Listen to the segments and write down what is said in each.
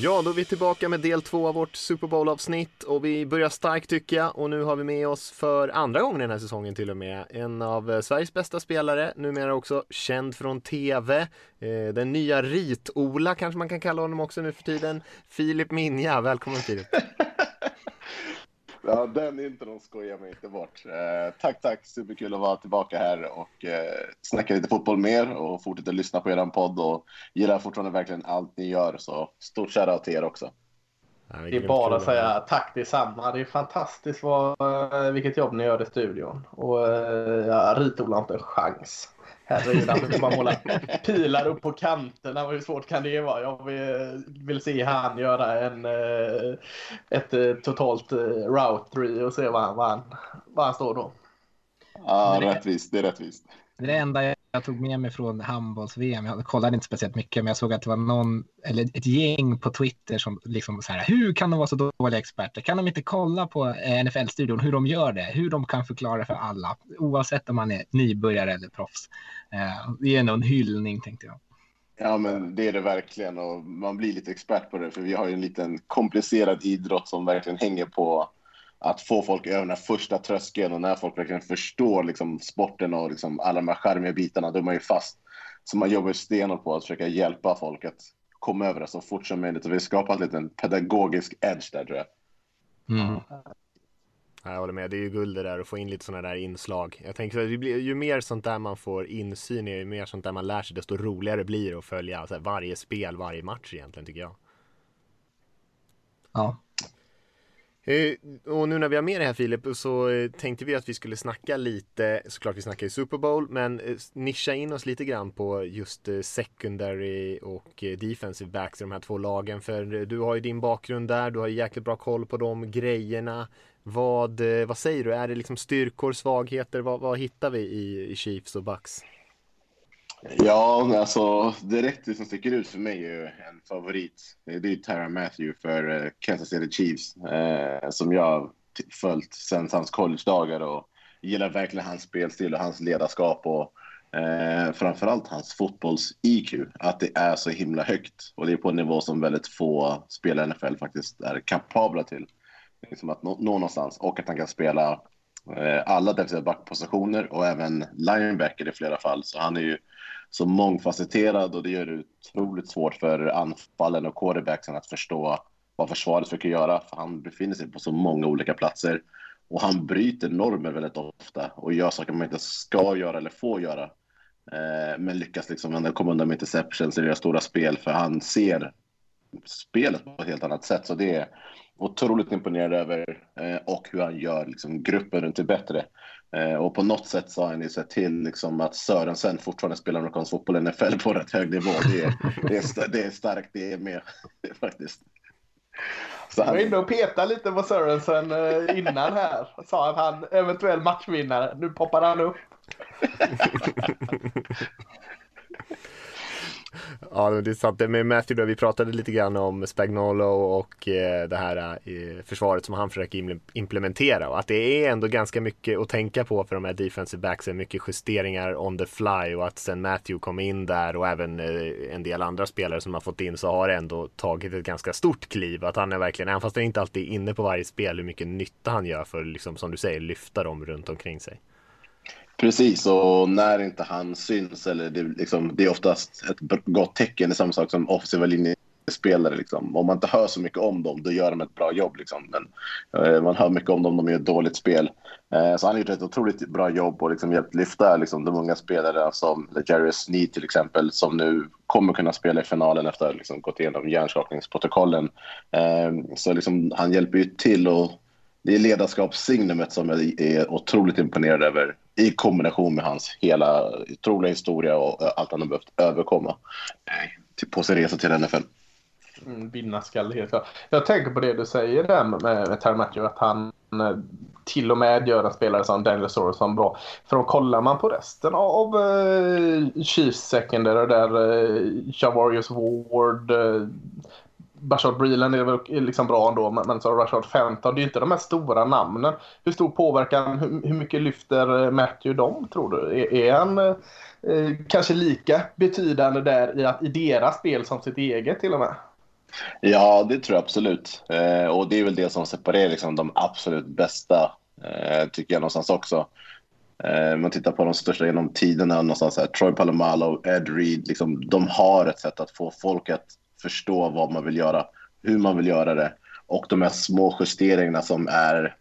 Ja, då är vi tillbaka med del två av vårt Super Bowl-avsnitt och vi börjar starkt tycker jag. Och nu har vi med oss för andra gången den här säsongen till och med en av eh, Sveriges bästa spelare, numera också känd från TV, eh, den nya Rit-Ola kanske man kan kalla honom också nu för tiden, Filip Minja, välkommen Filip! Ja, den intron skojar mig inte bort. Eh, tack, tack. Superkul att vara tillbaka här och eh, snacka lite fotboll mer och fortsätta lyssna på er podd och gillar fortfarande verkligen allt ni gör. Så stort shoutout till er också. Ja, det är bara att säga tack detsamma. Det är fantastiskt vad, eh, vilket jobb ni gör i studion. Och eh, ja, Ritola har inte en chans. Herregud, han vill bara måla pilar upp på kanterna. Hur svårt kan det vara? Jag vill, vill se han göra en, eh, ett eh, totalt eh, route 3 och se var han, var han, var han står då. Ja, rättvist. Det är rättvist. Det är det enda jag tog med mig från handbolls-VM. Jag kollade inte speciellt mycket, men jag såg att det var någon, eller ett gäng på Twitter som liksom så här, hur kan de vara så dåliga experter? Kan de inte kolla på NFL-studion hur de gör det? Hur de kan förklara för alla, oavsett om man är nybörjare eller proffs. Eh, det är ändå en hyllning tänkte jag. Ja, men det är det verkligen och man blir lite expert på det för vi har ju en liten komplicerad idrott som verkligen hänger på att få folk över den här första tröskeln och när folk verkligen förstår liksom, sporten och liksom, alla de här charmiga bitarna, då är man ju fast. Så man jobbar stenhårt på att försöka hjälpa folk att komma över det så fort som möjligt. Och vi har skapat en liten pedagogisk edge där tror jag. Mm. Jag håller med, det är ju guld det där att få in lite sådana där inslag. Jag tänker att ju mer sånt där man får insyn i, ju mer sånt där man lär sig, desto roligare blir det att följa alltså, varje spel, varje match egentligen tycker jag. Ja, Eh, och nu när vi har med det här Filip så eh, tänkte vi att vi skulle snacka lite, såklart vi snackar i Super Bowl, men eh, nischa in oss lite grann på just secondary och defensive backs i de här två lagen. För du har ju din bakgrund där, du har jäkligt bra koll på de grejerna. Vad, eh, vad säger du, är det liksom styrkor, svagheter, vad, vad hittar vi i, i Chiefs och Bucks? Ja, alltså direkt det som sticker ut för mig är en favorit. Det är Tyra Matthew för eh, Kansas City Chiefs eh, som jag följt sedan hans college-dagar och gillar verkligen hans spelstil och hans ledarskap och eh, framförallt hans fotbolls-IQ. Att det är så himla högt och det är på en nivå som väldigt få spelare i NFL faktiskt är kapabla till. Liksom att nå, nå någonstans och att han kan spela eh, alla defensiva backpositioner och även linebacker i flera fall. Så han är ju så mångfacetterad och det gör det otroligt svårt för anfallen och quarterbacksen att förstå vad försvaret försöker göra. För han befinner sig på så många olika platser och han bryter normer väldigt ofta och gör saker man inte ska göra eller får göra. Eh, men lyckas liksom komma undan med interceptions eller göra stora spel för han ser spelet på ett helt annat sätt. Så det är otroligt imponerad över eh, och hur han gör liksom, gruppen runt det bättre. Eh, och på något sätt så har han ju sett till liksom, att Sörensen fortfarande spelar amerikansk fotboll i NFL på rätt hög nivå. Det är, det är, det är starkt det är med faktiskt. Så han... Jag var inne och petade lite på Sörensen eh, innan här. Sa att han eventuell matchvinnare. Nu poppar han upp. Ja, det är sant. Med Matthew då, vi pratade lite grann om Spagnolo och eh, det här eh, försvaret som han försöker implementera och att det är ändå ganska mycket att tänka på för de här defensive backsen. Mycket justeringar on the fly och att sen Matthew kom in där och även eh, en del andra spelare som har fått in så har det ändå tagit ett ganska stort kliv. Att han är verkligen, även fast han inte alltid är inne på varje spel, hur mycket nytta han gör för, liksom, som du säger, lyfta dem runt omkring sig. Precis, och när inte han syns, eller det, liksom, det är oftast ett gott tecken, det är samma sak som offensiva linjespelare. Liksom. Om man inte hör så mycket om dem, då gör de ett bra jobb. Liksom. Men eh, man hör mycket om dem, de gör ett dåligt spel. Eh, så han har gjort ett otroligt bra jobb och liksom hjälpt lyfta liksom, de unga spelare som Jerry Sneed till exempel, som nu kommer kunna spela i finalen efter att ha liksom, gått igenom hjärnskakningsprotokollen. Eh, så liksom, han hjälper ju till och det är ledarskapssignumet som jag är otroligt imponerad över i kombination med hans hela otroliga historia och allt han har behövt överkomma på sin resa till NFL. Mm, Vinnarskalle helt klart. Jag tänker på det du säger där med, med Terry att han eh, till och med gör en spelare som Daniel Sorensen bra. För om kollar man på resten av uh, Chiefs secondary där uh, Javarius Ward, uh, Bashard Breeland är väl liksom bra ändå, men så Rashard Fenton, det är ju inte de här stora namnen. Hur stor påverkan, hur, hur mycket lyfter eh, Matthew dem tror du? Är, är han eh, eh, kanske lika betydande där i, att, i deras spel som sitt eget till och med? Ja, det tror jag absolut. Eh, och det är väl det som separerar liksom, de absolut bästa, eh, tycker jag någonstans också. Eh, man tittar på de största genom tiderna, någonstans här, Troy Palomalo, Ed Reed, liksom, de har ett sätt att få folk att förstå vad man vill göra, hur man vill göra det och de här små justeringarna som är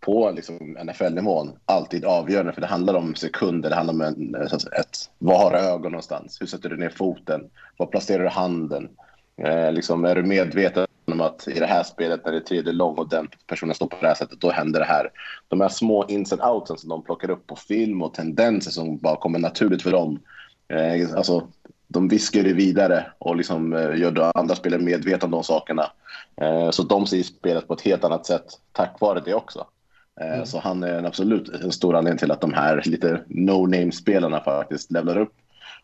på liksom, NFL-nivån alltid avgörande för det handlar om sekunder, det handlar om en, eh, ett, var har du ögon någonstans, hur sätter du ner foten, var placerar du handen, eh, liksom, är du medveten om att i det här spelet när det är tredje lång och den personen står på det här sättet, då händer det här. De här små ins and outsen som de plockar upp på film och tendenser som bara kommer naturligt för dem. Eh, alltså, de viskar det vidare och liksom, eh, gör andra spelare medvetna om de sakerna. Eh, så de ser spelet på ett helt annat sätt tack vare det också. Eh, mm. Så han är absolut en stor anledning till att de här lite no-name-spelarna faktiskt levlar upp.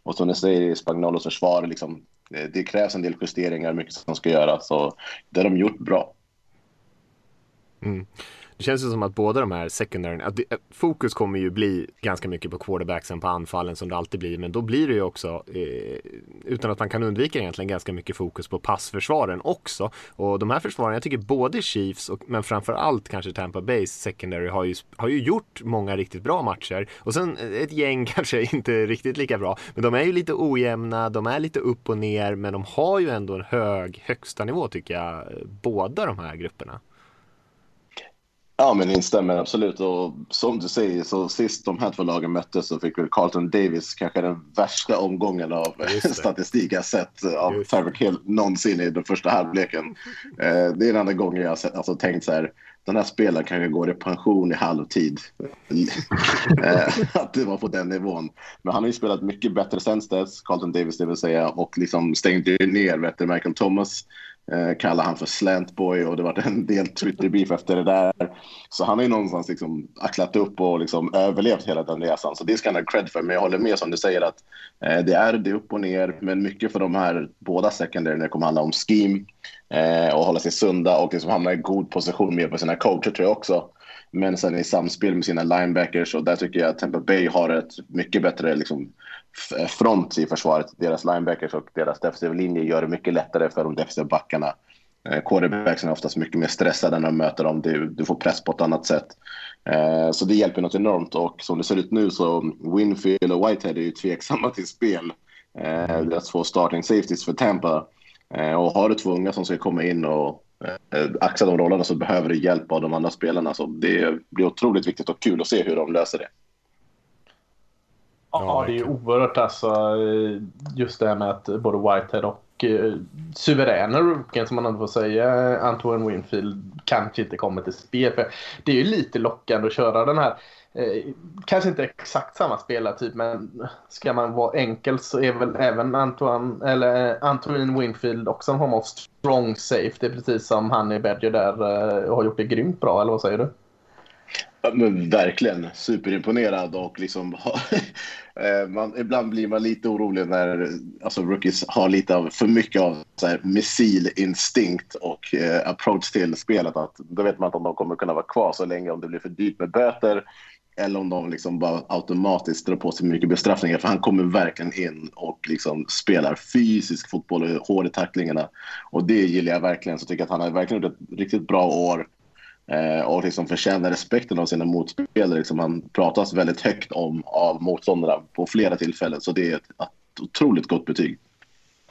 Och som ni säger i Spagnolos försvar, liksom, det krävs en del justeringar, mycket som ska göras. Och det har de gjort bra. Mm. Det känns ju som att båda de här secondary, att det, eh, fokus kommer ju bli ganska mycket på quarterbacksen på anfallen som det alltid blir, men då blir det ju också, eh, utan att man kan undvika egentligen, ganska mycket fokus på passförsvaren också. Och de här försvaren, jag tycker både Chiefs, och, men framförallt kanske Tampa Bays secondary har ju, har ju gjort många riktigt bra matcher. Och sen eh, ett gäng kanske inte riktigt lika bra, men de är ju lite ojämna, de är lite upp och ner, men de har ju ändå en hög högsta nivå tycker jag, eh, båda de här grupperna. Ja, men instämmer absolut. Och som du säger, så sist de här två lagen möttes så fick väl Carlton Davis kanske den värsta omgången av statistik jag sett av Tyreek Hill någonsin i den första halvleken. Eh, det är en annan gång jag har sett, alltså, tänkt så här, den här spelaren kan ju gå i pension i halvtid. Eh, att det var på den nivån. Men han har ju spelat mycket bättre sen dess, Carlton Davis det vill säga, och liksom stängde ner vet du, Michael Thomas eh, kallade han för slantboy och det var en del Twitter-beef efter det där. Så han har ju någonstans liksom axlat upp och liksom överlevt hela den resan. Så det ska han ha cred för. Men jag håller med som du säger att eh, det är det upp och ner. Men mycket för de här båda secondary när det kommer handla om scheme eh, och hålla sig sunda och liksom hamna i god position med på sina coacher tror jag också. Men sen i samspel med sina linebackers och där tycker jag att Tampa Bay har ett mycket bättre liksom, front i försvaret. Deras linebackers och deras defensiva linje gör det mycket lättare för de defensiva backarna. Eh, Quarterbacksen är oftast mycket mer stressade när de möter dem. Du, du får press på ett annat sätt. Eh, så det hjälper något enormt och som det ser ut nu så Winfield och Whitehead är ju tveksamma till spel. Eh, deras två starting safeties för Tampa. Eh, och har du två unga som ska komma in och eh, axa de rollerna så behöver du hjälp av de andra spelarna. Så det blir otroligt viktigt och kul att se hur de löser det. Ja, det är oerhört alltså. Just det här med att både Whitehead och eh, suveräna rookien som man ändå får säga, Antoine Winfield, kanske inte kommer till spel. För det är ju lite lockande att köra den här Eh, kanske inte exakt samma spelartyp men ska man vara enkel så är väl även Antoine, eller eh, Antoine Winfield också en form av strong safe. Det är precis som han i Badger där eh, har gjort det grymt bra, eller vad säger du? Men verkligen superimponerad och liksom eh, man, ibland blir man lite orolig när alltså, rookies har lite av för mycket av så här, och eh, approach till spelet. Att, då vet man inte om de kommer kunna vara kvar så länge om det blir för dyrt med böter eller om de liksom bara automatiskt drar på sig mycket bestraffningar. För han kommer verkligen in och liksom spelar fysisk fotboll och hård i tacklingarna. Och det gillar jag verkligen. Så jag tycker att han har verkligen gjort ett riktigt bra år. Eh, och liksom förtjänar respekten av sina motspelare. Liksom han pratas väldigt högt om av motståndarna på flera tillfällen. Så det är ett, ett otroligt gott betyg.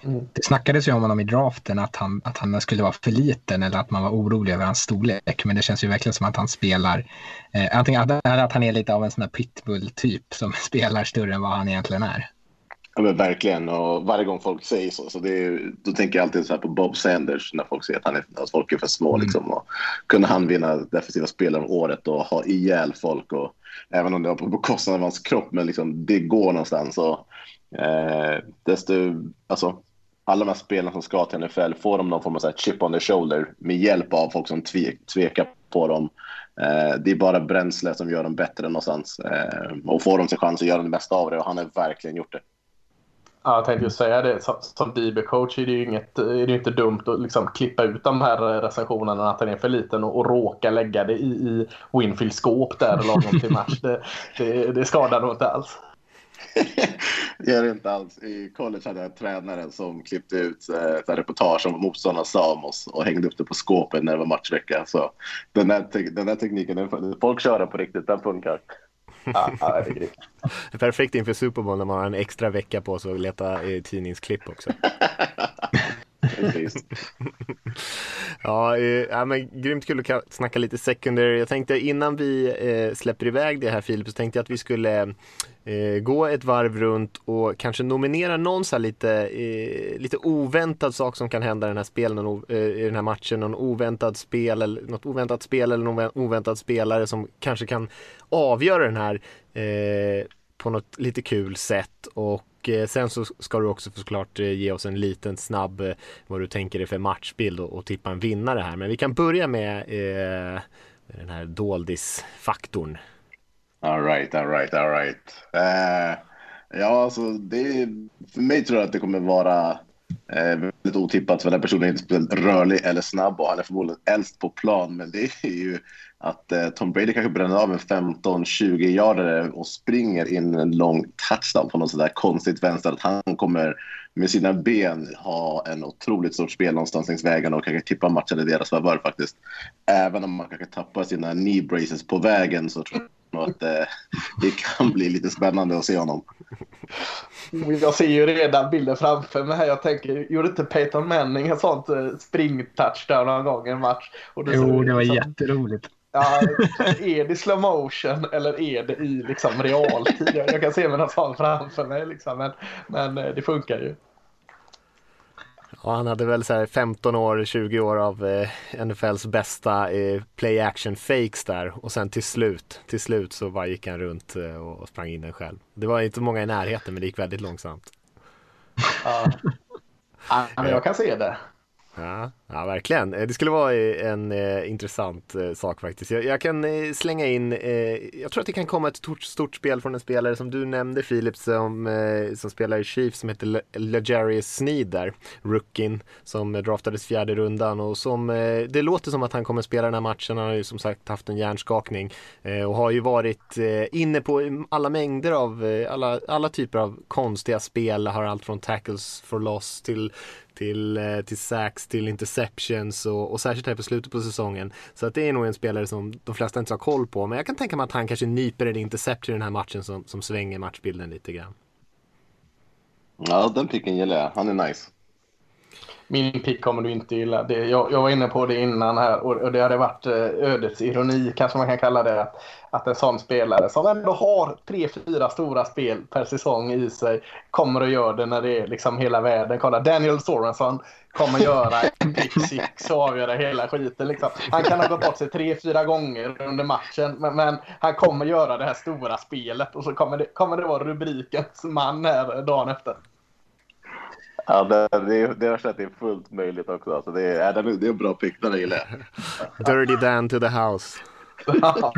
Mm. Det snackades ju om honom i draften att han, att han skulle vara för liten eller att man var orolig över hans storlek. Men det känns ju verkligen som att han spelar, eh, antingen att, att han är lite av en sån här pitbull-typ som spelar större än vad han egentligen är. Ja, men verkligen. Och varje gång folk säger så, så det då tänker jag alltid så här på Bob Sanders när folk säger att, han är, att folk är för små. Mm. Liksom, och kunde han vinna defensiva spelare om året och ha ihjäl folk. Och, även om det var på bekostnad av hans kropp, men liksom, det går någonstans. Och, eh, desto, alltså, alla de här spelarna som ska till NFL, får de någon form av så chip on the shoulder med hjälp av folk som tvek, tvekar på dem. Eh, det är bara bränsle som gör dem bättre någonstans. Eh, och får de sin chans att göra det mesta av det och han har verkligen gjort det. Ja, jag tänkte just säga det. Som DB-coach är det ju inget, är det inte dumt att liksom klippa ut de här eh, recensionerna att den är för liten och, och råka lägga det i, i Winfields skåp där lagom till match. Det, det, det skadar nog inte alls. Det Gör det inte alls. I college hade jag en tränare som klippte ut eh, ett reportage om motståndarna sa om oss och hängde upp det på skåpet när det var matchvecka. Så den där, den där tekniken, den, folk kör den på riktigt, den funkar. Ja, ja, det är grymt. Perfekt inför Super Bowl när man har en extra vecka på sig att leta tidningsklipp också. Precis. Ja, eh, men grymt kul att snacka lite secondary. Jag tänkte innan vi eh, släpper iväg det här Filip så tänkte jag att vi skulle eh, gå ett varv runt och kanske nominera någon så här lite, eh, lite oväntad sak som kan hända i den här spelen, eh, i den här matchen. Någon oväntad spel eller något oväntat spel eller någon oväntad spelare som kanske kan avgöra den här eh, på något lite kul sätt. Och Eh, sen så ska du också såklart eh, ge oss en liten snabb eh, vad du tänker dig för matchbild och, och tippa en vinnare här. Men vi kan börja med eh, den här doldisfaktorn. All right, all right, all right. Ja, alltså det, för mig tror jag att det kommer vara eh, väldigt otippat för den personen är inte speciellt rörlig eller snabb och han är förmodligen äldst på plan. Men det är ju att eh, Tom Brady kanske bränner av en 15-20 yardare och springer in en lång touchdown på något sådär konstigt vänster. Att han kommer med sina ben ha en otroligt stort spel någonstans längs vägen och kanske tippa matchen i deras favör faktiskt. Även om man kanske tappar sina knee braces på vägen så tror jag nog att eh, det kan bli lite spännande att se honom. Jag ser ju redan bilden framför mig här. Jag tänker, gjorde inte Peyton Manning en sånt eh, spring-touchdown någon gång i en match? Och Jo, ser det var liksom- jätteroligt. Ja, är det slow motion eller är det i liksom realtid? Jag, kan se någon sån framför mig liksom, men, men eh, det funkar ju. Ja, han hade väl så här 15 år, 20 år av eh, NFLs bästa eh, play action fakes där och sen till slut, till slut så bara gick han runt eh, och sprang in den själv. Det var inte många i närheten men det gick väldigt långsamt. Ja. Ja, men jag kan se det. Ja, ja verkligen. Eh, det skulle vara eh, en eh, intressant eh, sak faktiskt. Jag, jag kan eh, slänga in, eh, jag tror att det kan komma ett stort, stort spel från en spelare som du nämnde Filip som, eh, som spelar i Chiefs som heter Legarius Sneed där, rookien som eh, draftades fjärde rundan och som eh, det låter som att han kommer spela den här matchen. Han har ju som sagt haft en hjärnskakning eh, och har ju varit eh, inne på mm, alla mängder av, eh, alla, alla typer av konstiga spel, har allt från tackles for loss till till, eh, till sax, till interceptions och, och särskilt här på slutet på säsongen. Så att det är nog en spelare som de flesta inte har koll på. Men jag kan tänka mig att han kanske nyper en interception i den här matchen som, som svänger matchbilden lite grann. Ja, den picken gillar jag. Han är nice. Min pick kommer du inte gilla. Det, jag, jag var inne på det innan här och, och det hade varit eh, ödets ironi kanske man kan kalla det. Att, att en sån spelare som ändå har tre, fyra stora spel per säsong i sig kommer att göra det när det är liksom hela världen. Kolla Daniel Sorenson kommer göra en pick six och avgöra hela skiten. Liksom. Han kan ha gått bort sig tre, fyra gånger under matchen men, men han kommer göra det här stora spelet och så kommer det, kommer det vara rubrikens man här dagen efter. Ja, det, det, är- det är att det är fullt möjligt också. Alltså det, är, det, är, det är en bra pick, den gillar jag. Dirty Dan to the house.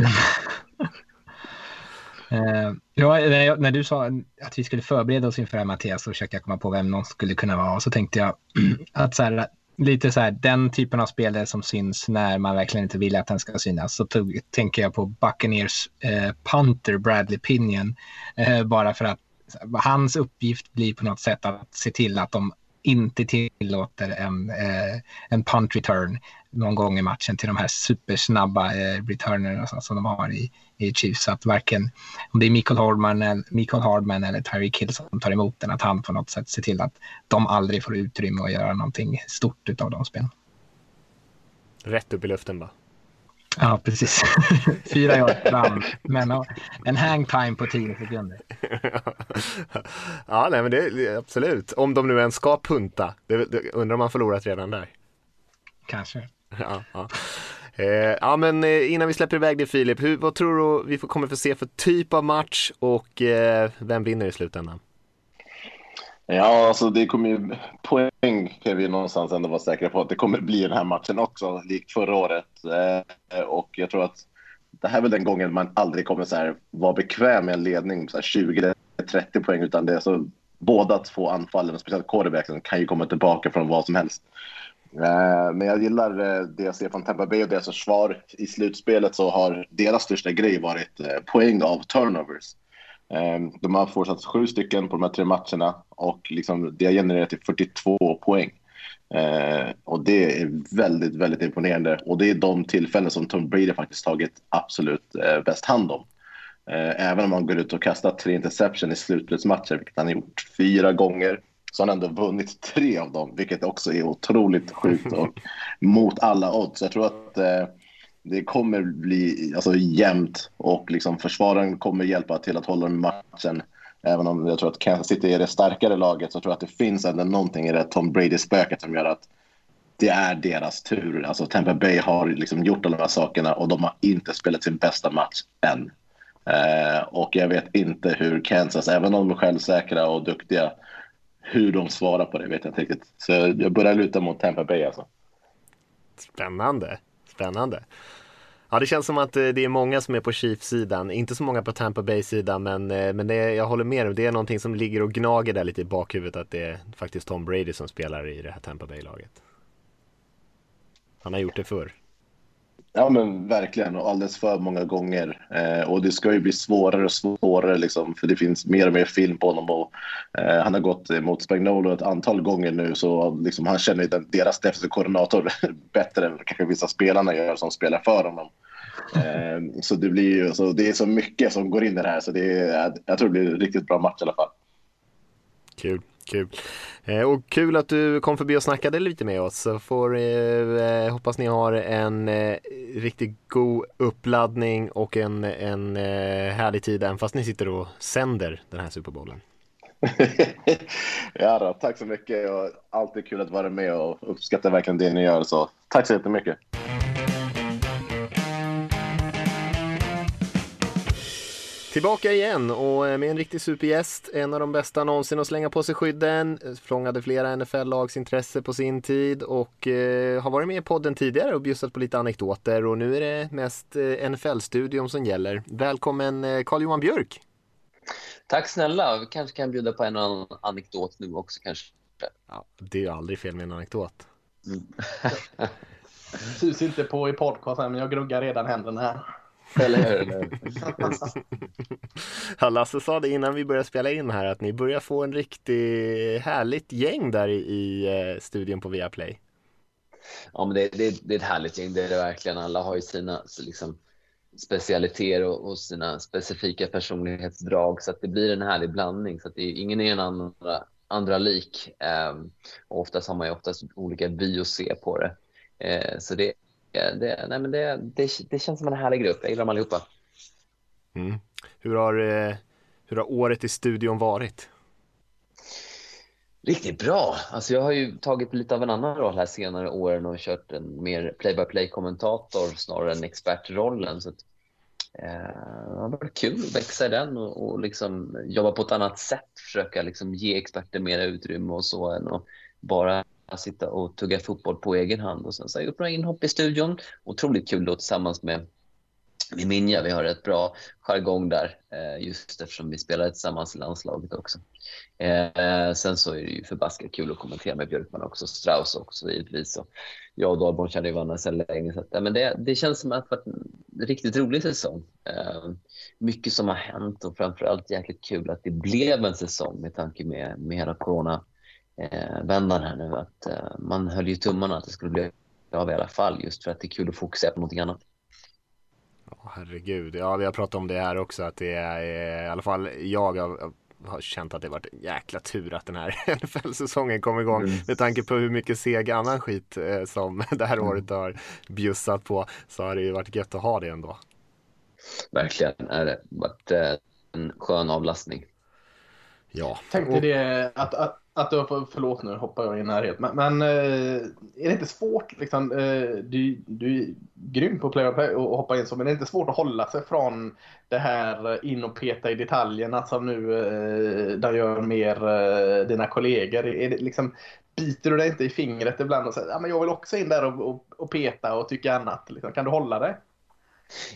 Eh, ja, när, jag, när du sa att vi skulle förbereda oss inför det här Mattias så försökte jag komma på vem någon skulle kunna vara. Och så tänkte jag att så här, lite så här, den typen av spelare som syns när man verkligen inte vill att den ska synas. Så tog, tänker jag på Buccaneers eh, punter Bradley Pinion. Eh, bara för att hans uppgift blir på något sätt att se till att de inte tillåter en, eh, en punt return någon gång i matchen till de här supersnabba eh, returnerna som, som de har i, i Chiefs. Så att varken om det är Michael Hardman, eller, Michael Hardman eller Tyreek Hill som tar emot den, att han på något sätt ser till att de aldrig får utrymme att göra någonting stort av de spelen. Rätt upp i luften bara. Ja, precis. Fyra år fram, men en hang time på tio sekunder. ja, nej men det absolut. Om de nu ens ska punta. Det, det, undrar om man förlorat redan där. Kanske. Ja, ja. Eh, ja men eh, innan vi släpper iväg det Filip, hur, vad tror du vi får, kommer få se för typ av match och eh, vem vinner i slutändan? Ja, alltså det kommer ju poäng kan vi någonstans ändå vara säkra på att det kommer bli den här matchen också, likt förra året. Eh, och jag tror att det här är väl den gången man aldrig kommer så här vara bekväm med en ledning på 20-30 poäng, utan det är så båda två anfallen, speciellt quarterbacken, kan ju komma tillbaka från vad som helst. Eh, Men jag gillar eh, det jag ser från Tampa Bay och deras försvar. I slutspelet så har deras största grej varit eh, poäng av turnovers. Ehm, de har fortsatt sju stycken på de här tre matcherna och liksom, det har genererat till 42 poäng. Eh, och det är väldigt, väldigt imponerande. Och det är de tillfällen som Tom Brady faktiskt tagit absolut eh, bäst hand om. Eh, även om han går ut och kastar tre interception i slutspelsmatcher, vilket han har gjort fyra gånger, så har han ändå vunnit tre av dem, vilket också är otroligt sjukt och mot alla odds. Jag tror att eh, det kommer bli alltså, jämnt och liksom försvararen kommer hjälpa till att hålla dem i matchen. Även om jag tror att Kansas City är det starkare laget så tror jag att det finns ändå någonting i det Tom Brady-spöket som gör att det är deras tur. Alltså Tampa Bay har liksom gjort alla de här sakerna och de har inte spelat sin bästa match än. Eh, och jag vet inte hur Kansas, även om de är självsäkra och duktiga, hur de svarar på det vet jag inte riktigt. Så jag börjar luta mot Tampa Bay alltså. Spännande, spännande. Ja, det känns som att eh, det är många som är på Chiefs-sidan. Inte så många på Tampa Bay-sidan, men, eh, men det, jag håller med. Det är någonting som ligger och gnager där lite i bakhuvudet att det är faktiskt Tom Brady som spelar i det här Tampa Bay-laget. Han har gjort det förr. Ja, men verkligen. Och alldeles för många gånger. Eh, och det ska ju bli svårare och svårare, liksom, för det finns mer och mer film på honom. Och, eh, han har gått mot Spagnolo ett antal gånger nu, så liksom, han känner den, deras defensiva koordinator bättre än kanske vissa spelarna gör som spelar för honom. Eh, så det blir ju, så det är så mycket som går in i det här, så det är, jag tror det blir en riktigt bra match i alla fall. Kul. Kul. Eh, och kul att du kom förbi och snackade lite med oss. Så får, eh, eh, hoppas ni har en eh, riktigt god uppladdning och en, en eh, härlig tid även fast ni sitter och sänder den här Superbowlen. ja då, tack så mycket. Och alltid kul att vara med och uppskattar verkligen det ni gör. Så tack så jättemycket. Tillbaka igen och eh, med en riktig supergäst, en av de bästa någonsin att slänga på sig skydden, fångade flera NFL-lags intresse på sin tid och eh, har varit med i podden tidigare och bjussat på lite anekdoter och nu är det mest eh, NFL-studion som gäller. Välkommen eh, Carl-Johan Björk! Tack snälla, vi kanske kan bjuda på en annan anekdot nu också kanske. Ja, det är ju aldrig fel med en anekdot. Mm. Sys inte på i podcasten, men jag gruggar redan händerna här. Eller hur? ja, Lasse sa det innan vi började spela in här att ni börjar få en riktigt härligt gäng där i, i eh, studion på Viaplay. Ja, men det, det, det, är ett härligt gäng, det är det verkligen. Alla har ju sina liksom, specialiteter och, och, sina specifika personlighetsdrag så att det blir en härlig blandning. Så att det, ingen är en andra, andra lik. Um, och oftast har man ju oftast olika vy att se på det. Uh, så det det, nej, men det, det, det känns som en härlig grupp. Jag gillar dem allihopa. Mm. Hur, har, eh, hur har året i studion varit? Riktigt bra. Alltså jag har ju tagit lite av en annan roll här senare åren och kört en mer play-by-play-kommentator snarare än expertrollen. Så att, eh, det har varit kul att växa i den och, och liksom jobba på ett annat sätt. Försöka liksom ge experter mera utrymme och så än att bara sitta och tugga fotboll på egen hand. Och sen så har jag gjort några inhopp i studion. Otroligt kul då tillsammans med, med Minja. Vi har ett bra jargong där eh, just eftersom vi spelar tillsammans i landslaget också. Eh, sen så är det ju förbaskat kul att kommentera med Björkman också, Strauss också givetvis. Och jag och Dahlborn känner ju varandra sedan länge. Så att, men det, det känns som att det varit en riktigt rolig säsong. Eh, mycket som har hänt och framförallt jäkligt kul att det blev en säsong med tanke med, med hela corona eh, vändan här nu. Att eh, man höll ju tummarna att det skulle bli av i alla fall just för att det är kul att fokusera på någonting annat. Oh, herregud, ja vi har pratat om det här också att det är i alla fall jag har, har känt att det varit en jäkla tur att den här NFL-säsongen kom igång mm. med tanke på hur mycket seg annan skit eh, som det här året har bjussat på så har det ju varit gött att ha det ändå. Verkligen är det varit eh, en skön avlastning. Ja. Tänkte det att, att att du har, förlåt nu hoppar jag in här helt, men, men eh, är det inte svårt, liksom, eh, du, du är grym på play play och hoppa in så, men det är inte svårt att hålla sig från det här in och peta i detaljerna som nu eh, de gör mer eh, dina kollegor? Är det, liksom, biter du dig inte i fingret ibland och säger ja, men jag vill också in där och, och, och peta och tycka annat? Liksom. Kan du hålla det?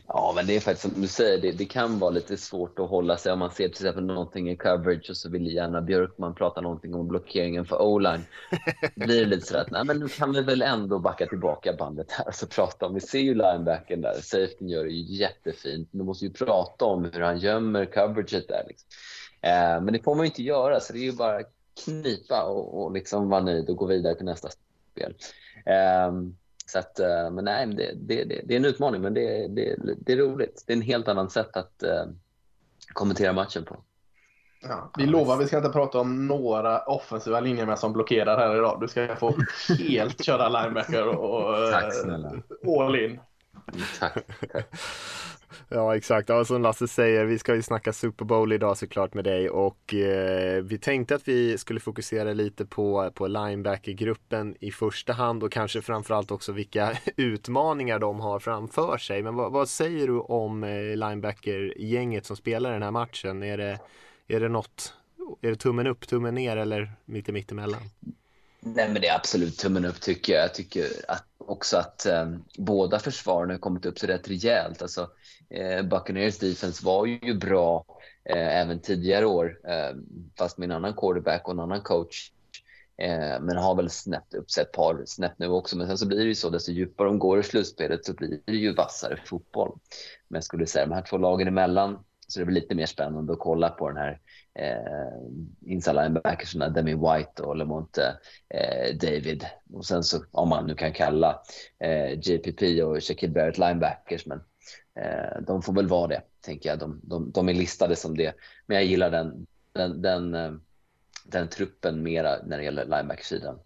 Ja, men det är faktiskt som du säger, det, det, kan vara lite svårt att hålla sig om man ser till exempel någonting i coverage och så vill gärna Björkman prata någonting om blockeringen för o-line. blir det lite så att nej, men nu kan vi väl ändå backa tillbaka bandet här och så prata om. Vi ser ju linebacken där, safety gör det ju jättefint. Du måste ju prata om hur han gömmer coveraget där. Liksom. Eh, men det får man ju inte göra, så det är ju bara knipa och, och liksom vara nöjd och gå vidare till nästa spel. Eh, så att, eh, men nej, det, det, det, det, är en utmaning, men det, det, det är roligt. Det är en helt annan sätt att uh, kommentera matchen på. Ja, vi lovar vi ska inte prata om några offensiva linjer med som blockerar här idag. Du ska få helt köra linebacker och, och Tack snälla. all in. Tack. tack. Ja exakt, ja, som Lasse säger, vi ska ju snacka Super Bowl idag såklart med dig och eh, vi tänkte att vi skulle fokusera lite på, på linebackergruppen i första hand och kanske framförallt också vilka utmaningar de har framför sig. Men vad, vad säger du om eh, linebackergänget som spelar den här matchen? Är det, är det något, är det tummen upp, tummen ner eller mitt mittemellan? Nej men det är absolut tummen upp tycker jag. Jag tycker att också att eh, båda försvaren har kommit upp så rätt rejält. Alltså, eh, Buccaneers defense var ju bra eh, även tidigare år, eh, fast med en annan quarterback och en annan coach. Eh, men har väl snäppt upp sig ett par snäpp nu också. Men sen så blir det ju så, desto djupare de går i slutspelet så blir det ju vassare fotboll. Men jag skulle säga de här två lagen emellan så det blir lite mer spännande att kolla på den här eh, inside linebackersarna Demi White och Lemonte eh, David. Och sen så, om man nu kan kalla eh, JPP och Shaquille Barrett linebackers, men eh, de får väl vara det, tänker jag. De, de, de, är listade som det. Men jag gillar den, den, den, eh, den truppen mera när det gäller linebackersidan.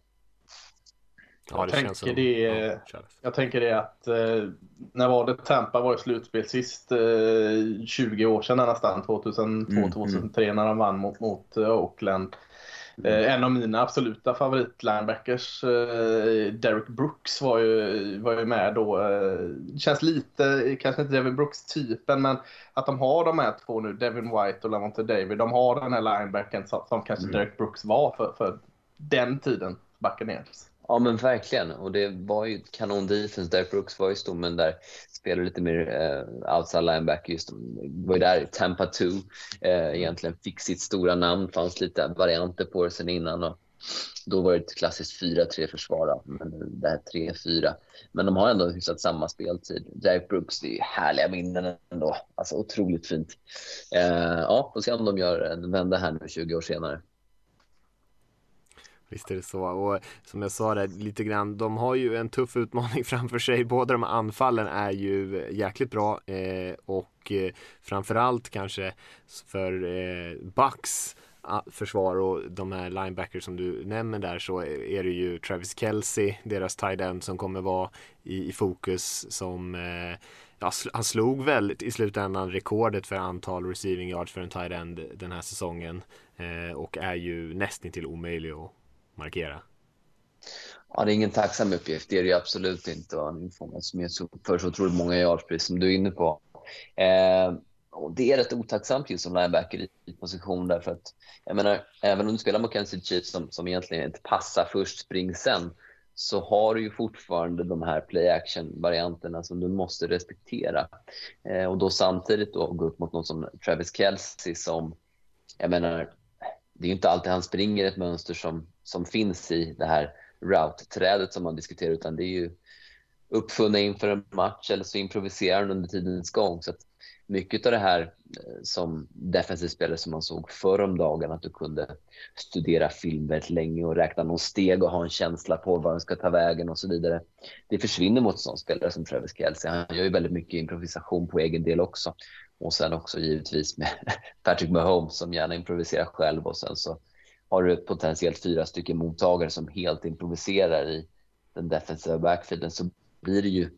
Ja, jag, tänker som... det, ja, jag tänker det att eh, när var det Tampa var i slutspel sist? Eh, 20 år sedan nästan, 2002-2003 mm, när de vann mot, mot uh, Oakland. Eh, en av mina absoluta favoritlinebackers, eh, Derek Brooks, var ju, var ju med då. Eh, känns lite, kanske inte Devin Brooks-typen, men att de har de här två nu, Devin White och Lavonte David, de har den här linebacken som, som kanske mm. Derek Brooks var för, för den tiden, Buccaneers. Ja men verkligen och det var ju kanon defense. där Brooks var ju stommen där, spelade lite mer eh, outside linebacker just. Det var ju där Tampa 2 eh, egentligen fick sitt stora namn. fanns lite varianter på det sen innan och då var det ett klassiskt 4-3 försvar, men det här 3-4. Men de har ändå hyfsat samma speltid. Derek Brooks, det är härliga minnen ändå. Alltså otroligt fint. Eh, ja, får se om de gör en vända här nu 20 år senare. Visst är det så. Och som jag sa där lite grann, de har ju en tuff utmaning framför sig. Båda de anfallen är ju jäkligt bra eh, och eh, framförallt kanske för eh, Bucks försvar och de här linebackers som du nämner där så är det ju Travis Kelce, deras tight end som kommer vara i, i fokus som eh, ja, han slog väl i slutändan rekordet för antal receiving yards för en tight end den här säsongen eh, och är ju nästintill omöjlig att markera? Ja, det är ingen tacksam uppgift, det är det ju absolut inte. Och han fångats med för så otroligt många yards, precis som du är inne på. Eh, och det är rätt otacksamt just som linebacker i position därför att jag menar, även om du spelar mot Kansas Chiefs som, som egentligen inte passar först, spring sen, så har du ju fortfarande de här play action varianterna som du måste respektera. Eh, och då samtidigt då gå upp mot någon som Travis Kelce som, jag menar, det är ju inte alltid han springer ett mönster som, som finns i det här route-trädet som man diskuterar, utan det är ju uppfunna inför en match eller så improviserar han under tidens gång. Så att mycket av det här eh, som defensiv spelare som man såg förr om dagen, att du kunde studera film väldigt länge och räkna någon steg och ha en känsla på var den ska ta vägen och så vidare. Det försvinner mot sådana spelare som Travis Kelce. Han gör ju väldigt mycket improvisation på egen del också. Och sen också givetvis med Patrick Mahomes som gärna improviserar själv och sen så har du potentiellt fyra stycken mottagare som helt improviserar i den defensiva backfielden så blir det ju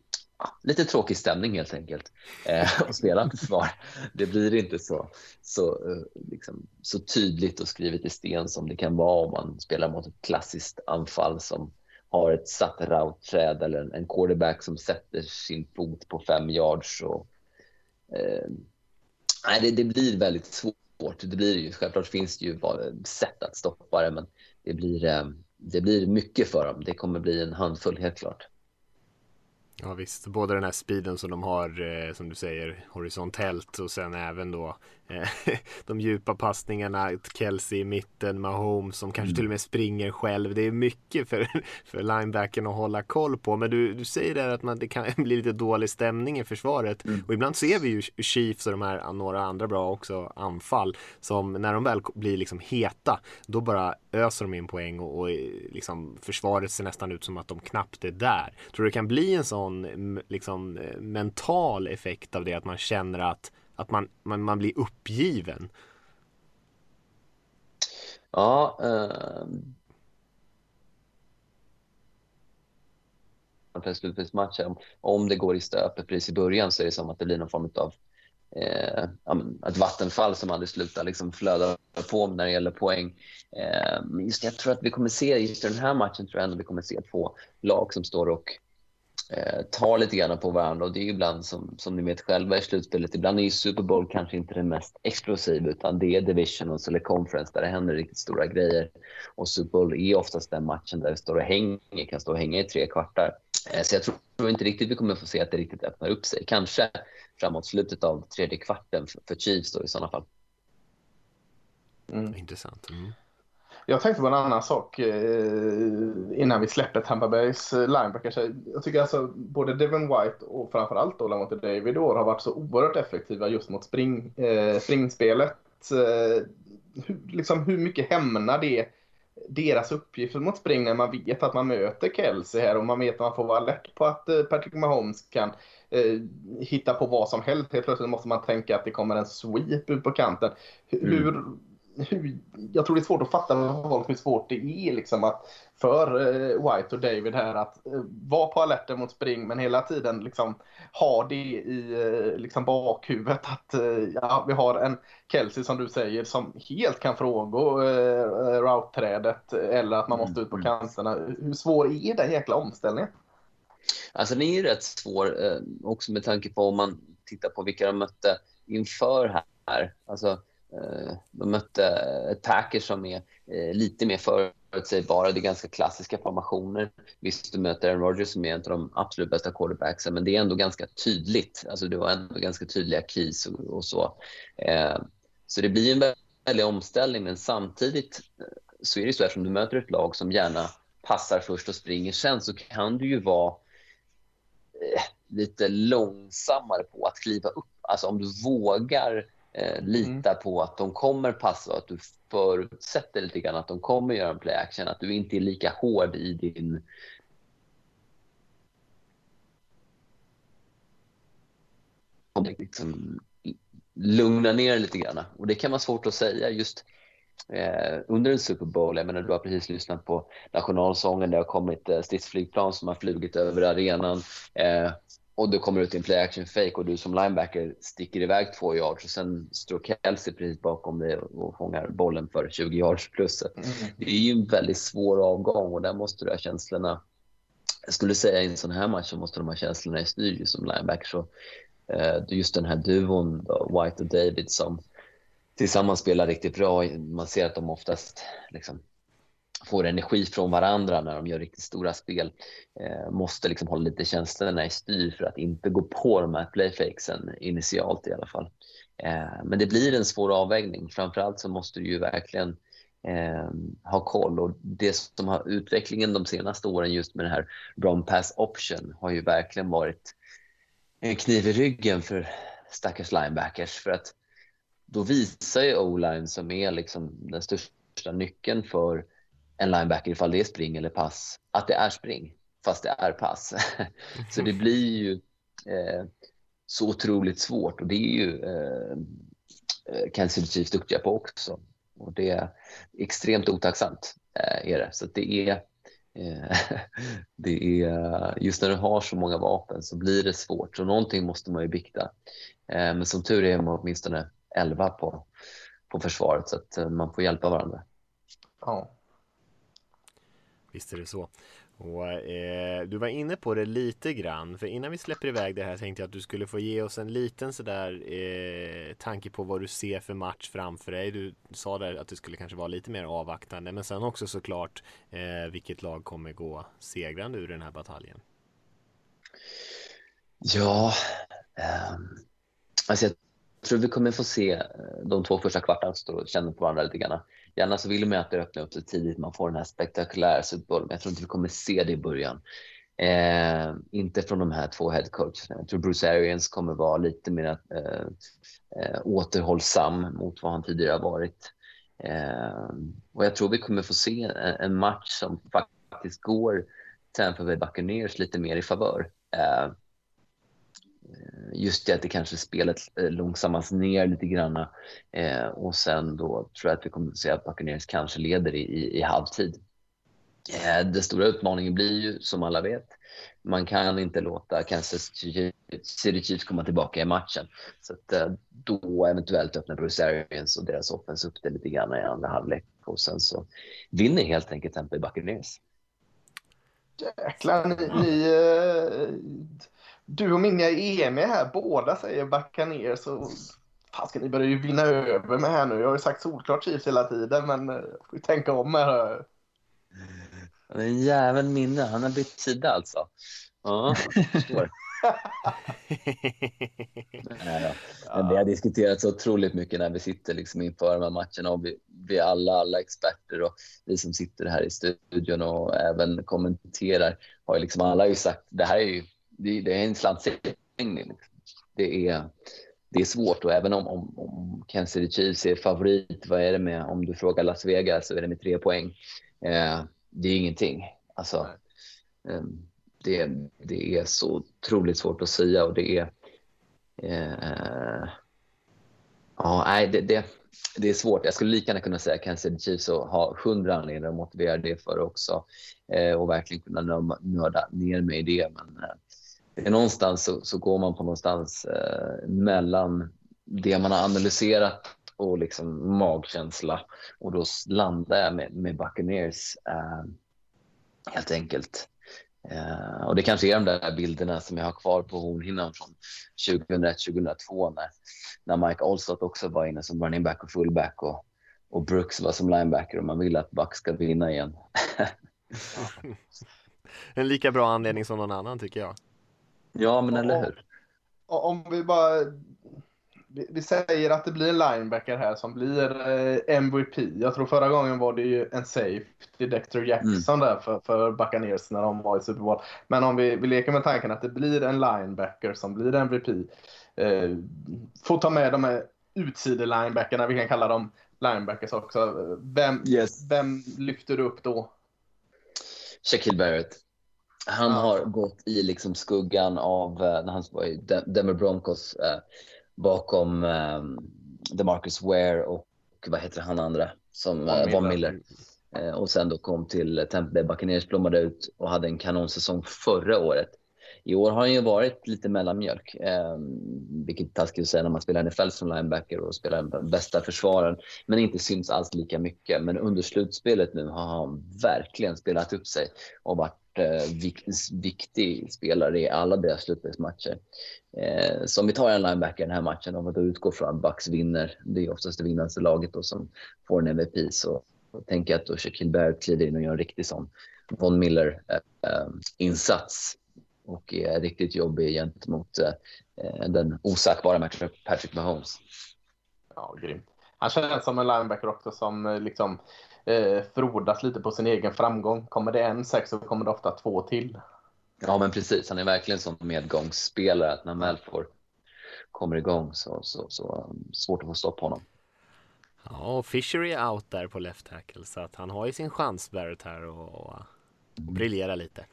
lite tråkig stämning helt enkelt eh, att spela försvar. Det blir inte så, så, eh, liksom, så tydligt och skrivet i sten som det kan vara om man spelar mot ett klassiskt anfall som har ett satt route-träd eller en quarterback som sätter sin fot på fem yards och Ehm, nej, det, det, blir väldigt svårt. Det blir ju, självklart finns det ju sätt att stoppa det, men det blir, eh, det blir mycket för dem. Det kommer bli en handfull helt klart. Ja visst, både den här speeden som de har eh, som du säger horisontellt och sen även då de djupa passningarna, Kelsey i mitten, Mahomes som kanske mm. till och med springer själv. Det är mycket för, för linebacken att hålla koll på. Men du, du säger där att man, det kan bli lite dålig stämning i försvaret mm. och ibland ser vi ju Chiefs och de här några andra bra också anfall som när de väl blir liksom heta då bara öser de in poäng och, och liksom försvaret ser nästan ut som att de knappt är där. Tror du det kan bli en sån liksom eh, mental effekt av det att man känner att, att man, man, man blir uppgiven? Ja, eh, en slutspelsmatch. Om det går i stöpet precis i början så är det som att det blir någon form av eh, ett vattenfall som aldrig slutar liksom flöda på när det gäller poäng. Eh, just jag tror att vi kommer se, just i den här matchen tror jag ändå vi kommer se två lag som står och eh, tar lite grann på varandra och det är ju ibland som, som ni vet själva i slutspelet, ibland är ju Super Bowl kanske inte det mest explosiva utan det är Divisionals eller Conference där det händer riktigt stora grejer. Och Super Bowl är oftast den matchen där det står och hänger, kan stå och hänga i tre kvartar. Eh, så jag tror inte riktigt vi kommer få se att det riktigt öppnar upp sig. Kanske framåt slutet av tredje kvarten för Chiefs då i sådana fall. Mm. Intressant. Mm. Jag tänkte på en annan sak eh, innan vi släpper Tampa Bays linebackers. Jag tycker alltså både Devin White och framförallt då Lamonte David år har varit så oerhört effektiva just mot spring, eh, springspelet. Eh, hur, liksom, hur mycket hämnar det deras uppgifter mot spring när man vet att man möter Kelsey här och man vet att man får vara alert på att eh, Patrick Mahomes kan eh, hitta på vad som helst. Helt plötsligt måste man tänka att det kommer en sweep ut på kanten. Hur, mm hur, jag tror det är svårt att fatta folk hur svårt det är liksom att för eh, White och David här att eh, vara på alerten mot spring men hela tiden liksom ha det i eh, liksom bakhuvudet att ja, vi har en Kelsey som du säger som helt kan frångå eh, route-trädet eller att man måste ut på mm. kanterna. Hur svår är den jäkla omställningen? Alltså den är ju rätt svår också med tanke på om man tittar på vilka de mötte inför här. Alltså Eh, de mötte eh, ett Packers som är eh, lite mer förutsägbara. Det är ganska klassiska formationer. Visst, du möter Aaron Rodgers som är en av de absolut bästa quarterbacksen, men det är ändå ganska tydligt. Alltså, det var ändå ganska tydliga keys och, och så. Så det blir en väldig omställning, men samtidigt så är det så eftersom du möter ett lag som gärna passar först och springer sen så kan du ju vara lite långsammare på att kliva upp. Alltså om du vågar Eh, lita mm. på att de kommer passa och att du förutsätter lite grann att de kommer göra en play action. Att du inte är lika hård i din liksom lugna ner lite grann. Och det kan vara svårt att säga just eh, under en Super Bowl. Jag menar, du har precis lyssnat på nationalsången. Det har kommit eh, stridsflygplan som har flugit över arenan. Eh, och du kommer ut en play action fake och du som linebacker sticker iväg två yards och sen står Kelsey precis bakom dig och fångar bollen för 20 yards plus. Mm. Det är ju en väldigt svår avgång och där måste du ha känslorna. Jag skulle säga i en sån här match så måste de ha känslorna i styr som linebacker. Så, eh, just den här duon, då, White och David, som tillsammans spelar riktigt bra. Man ser att de oftast liksom, får energi från varandra när de gör riktigt stora spel. Eh, måste liksom hålla lite känslorna i styr för att inte gå på de här playfakesen initialt i alla fall. Eh, men det blir en svår avvägning. Framförallt så måste du ju verkligen eh, ha koll och det som har utvecklingen de senaste åren just med den här run pass option har ju verkligen varit en kniv i ryggen för stackars linebackers för att då visar ju o-line som är liksom den största nyckeln för en linebacker ifall det är spring eller pass, att det är spring fast det är pass. så det blir ju eh, så otroligt svårt och det är ju eh, eh Kansas City duktiga på också. Och det är extremt otacksamt eh, är det. Så det är eh, det är, just när du har så många vapen så blir det svårt. Så någonting måste man ju bikta. Eh, men som tur är man åtminstone 11 på, på försvaret så att eh, man får hjälpa varandra. Ja. Visst är det så. Och, eh, du var inne på det lite grann, för innan vi släpper iväg det här tänkte jag att du skulle få ge oss en liten sådär eh, tanke på vad du ser för match framför dig. Du sa där att du skulle kanske vara lite mer avvaktande, men sen också såklart eh, vilket lag kommer gå segrande ur den här bataljen. Ja, eh, alltså jag tror vi kommer få se eh, de två första kvartarna stå och känna på varandra lite grann. Gärna så alltså, vill man att det öppnar upp sig tidigt, man får den här spektakulära Super men jag tror inte vi kommer se det i början. Eh, inte från de här två headcoacherna. Jag tror Bruce Arians kommer vara lite mer eh, eh, återhållsam mot vad han tidigare har varit. Eh, och jag tror vi kommer få se en, en match som faktiskt går Tampa Bay Buccaneers lite mer i favör. Eh, Eh, just det att det kanske spelet eh, långsammas ner lite grann. Eh, och sen då tror jag att vi kommer att se att Buccaneers kanske leder i, i, i halvtid. Eh, den stora utmaningen blir ju som alla vet, man kan inte låta Kansas City Chiefs komma tillbaka i matchen. Så att eh, då eventuellt öppnar Bruce Arians och deras offens upp det lite grann i andra halvlek och sen så vinner helt enkelt Tampa Buccaneers. Jäklar, ni, ni, eh, du och Minja är eniga här. Båda säger backa ner. Så Fasken, ni börjar ju vinna över mig här nu. Jag har ju sagt solklart Chiefs hela tiden, men uh, får ju tänka om här. En jävel minne. Han har bytt sida alltså. Ja, jag förstår. Nej, Men det har diskuterats otroligt mycket när vi sitter liksom inför de här matcherna och vi, vi alla, alla experter och vi som sitter här i studion och även kommenterar har ju liksom alla ju sagt det här är ju det, det är en slantsäckning. Liksom. Det är, det är svårt och även om, om, om Kansas City Chiefs är favorit, vad är det med, om du frågar Las Vegas så är det med tre poäng. Eh, det är ingenting. Alltså, eh, det, det är så otroligt svårt att säga och det är eh, Ja, nej, det, det, det är svårt. Jag skulle lika gärna kunna säga Kansas City Chiefs och ha hundra anledningar att motivera det för också eh, och verkligen kunna nörda ner mig i det. Men eh, eh, någonstans så, så, går man på någonstans eh, mellan det man har analyserat och liksom magkänsla och då landar jag med, med Buccaneers eh, helt enkelt. Eh, och det kanske är de där bilderna som jag har kvar på hornhinnan från 2001-2002 när, när Mike Allstott också var inne som running back och fullback och, och Brooks var som linebacker och man vill att Buck ska vinna igen. en lika bra anledning som någon annan tycker jag. Ja, men eller hur? Om vi bara... Vi säger att det blir en linebacker här som blir eh, MVP. Jag tror förra gången var det ju en safety, Dexter Jackson mm. där för, för Buccaneers när de var i Super Bowl. Men om vi, vi leker med tanken att det blir en linebacker som blir MVP. Eh, får ta med de här utsidelinebackarna, vi kan kalla dem linebackers också. Vem, yes. vem lyfter du upp då? Shaquille Barrett. Han ja. har gått i liksom skuggan av eh, när han var i Denver Broncos eh, bakom eh, DeMarcus Ware och vad heter han andra som eh, Von Miller. Eh, och sen då kom till Tampa Bay Buccaneers, blommade ut och hade en kanonsäsong förra året. I år har han ju varit lite mellanmjölk, eh, vilket är taskigt att säga när man spelar NFL som linebacker och spelar den bästa försvararen, men inte syns alls lika mycket. Men under slutspelet nu har han verkligen spelat upp sig och varit eh, viktig spelare i alla deras slutspelsmatcher. Eh, så om vi tar en linebacker i den här matchen, om vi då utgår från att Bucks vinner, det är oftast det vinnande laget då som får en MVP, så tänker jag att då Shaquille Barrett kliver in och gör en riktig sån Von Miller-insats eh, eh och är riktigt jobbig gentemot eh, eh den matchen, Patrick Mahomes. Ja, grymt. Han känns som en linebacker också som eh, liksom eh, frodas lite på sin egen framgång. Kommer det en sex så kommer det ofta två till. Ja, men precis. Han är verkligen som medgångsspelare. Att när han väl får, kommer igång så, så, så um, svårt att få stopp på honom. Ja, och Fisher är out där på left tackle så att han har ju sin chans Barrett här och, och, och briljera lite.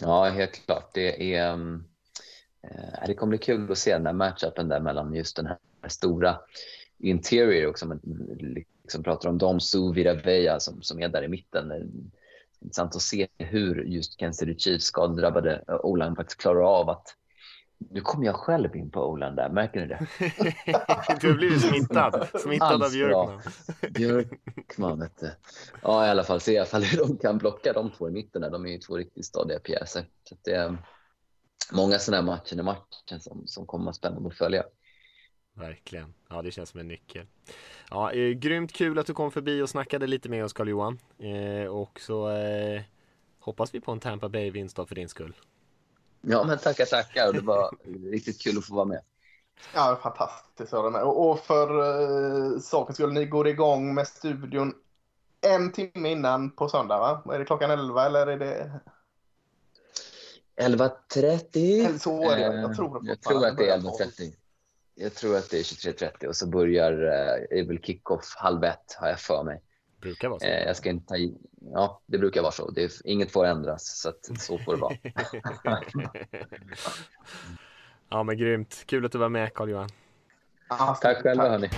Ja, helt klart. Det är um, eh, det kommer bli kul att se den där matchupen där mellan just den här stora interior också. Man liksom pratar om Dom Su Viraveja som, som är där i mitten. Intressant att se hur just Kansas City Chiefs skadedrabbade O-line faktiskt klarar av att nu kommer jag själv in på Olan där, märker ni det? du har blivit smittad, smittad av Björkman. Björkman, vet du. Ja, i alla fall se i alla fall hur de kan blocka de två i mitten. Där. De är ju två riktigt stadiga pjäser. Så det är många sådana här matcher i matchen som, som kommer att spännande att följa. Verkligen. Ja, det känns som en nyckel. Ja, eh, grymt kul att du kom förbi och snackade lite med oss Carl-Johan. Eh, och så eh, hoppas vi på en Tampa Bay-vinst för din skull. Ja, men tackar, tackar. Det var riktigt kul att få vara med. Ja, fantastiskt. Och, och för uh, sakens skull, ni går igång med studion en timme innan på söndag, va? Är det klockan 11 eller är det? 11.30? Så är det. Jag tror, jag tror att det är 11.30. Jag tror att det är 23.30 och så börjar uh, är väl kickoff halv ett har jag för mig. Brukar vara så. Uh, jag ska inte ta. Ja, det brukar vara så. Det är, inget får ändras, så att, så får det vara. ja, men grymt. Kul att du var med, Carl-Johan. Ah, tack själva, hörni.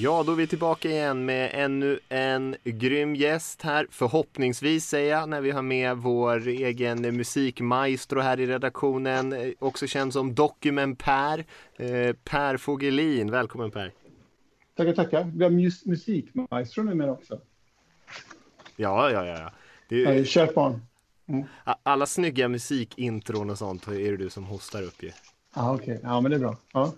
Ja, då är vi tillbaka igen med ännu en grym gäst här. Förhoppningsvis säger jag när vi har med vår egen musikmaestro här i redaktionen. Också känd som Document Per. Eh, per Fogelin, välkommen Per. Tackar, tackar. Vi har mus musikmaestro numera också. Ja, ja, ja. Det är... Kärt barn. Mm. Alla snygga musikintron och sånt är det du som hostar upp ju. Ja, okej. Okay. Ja, men det är bra. Ja.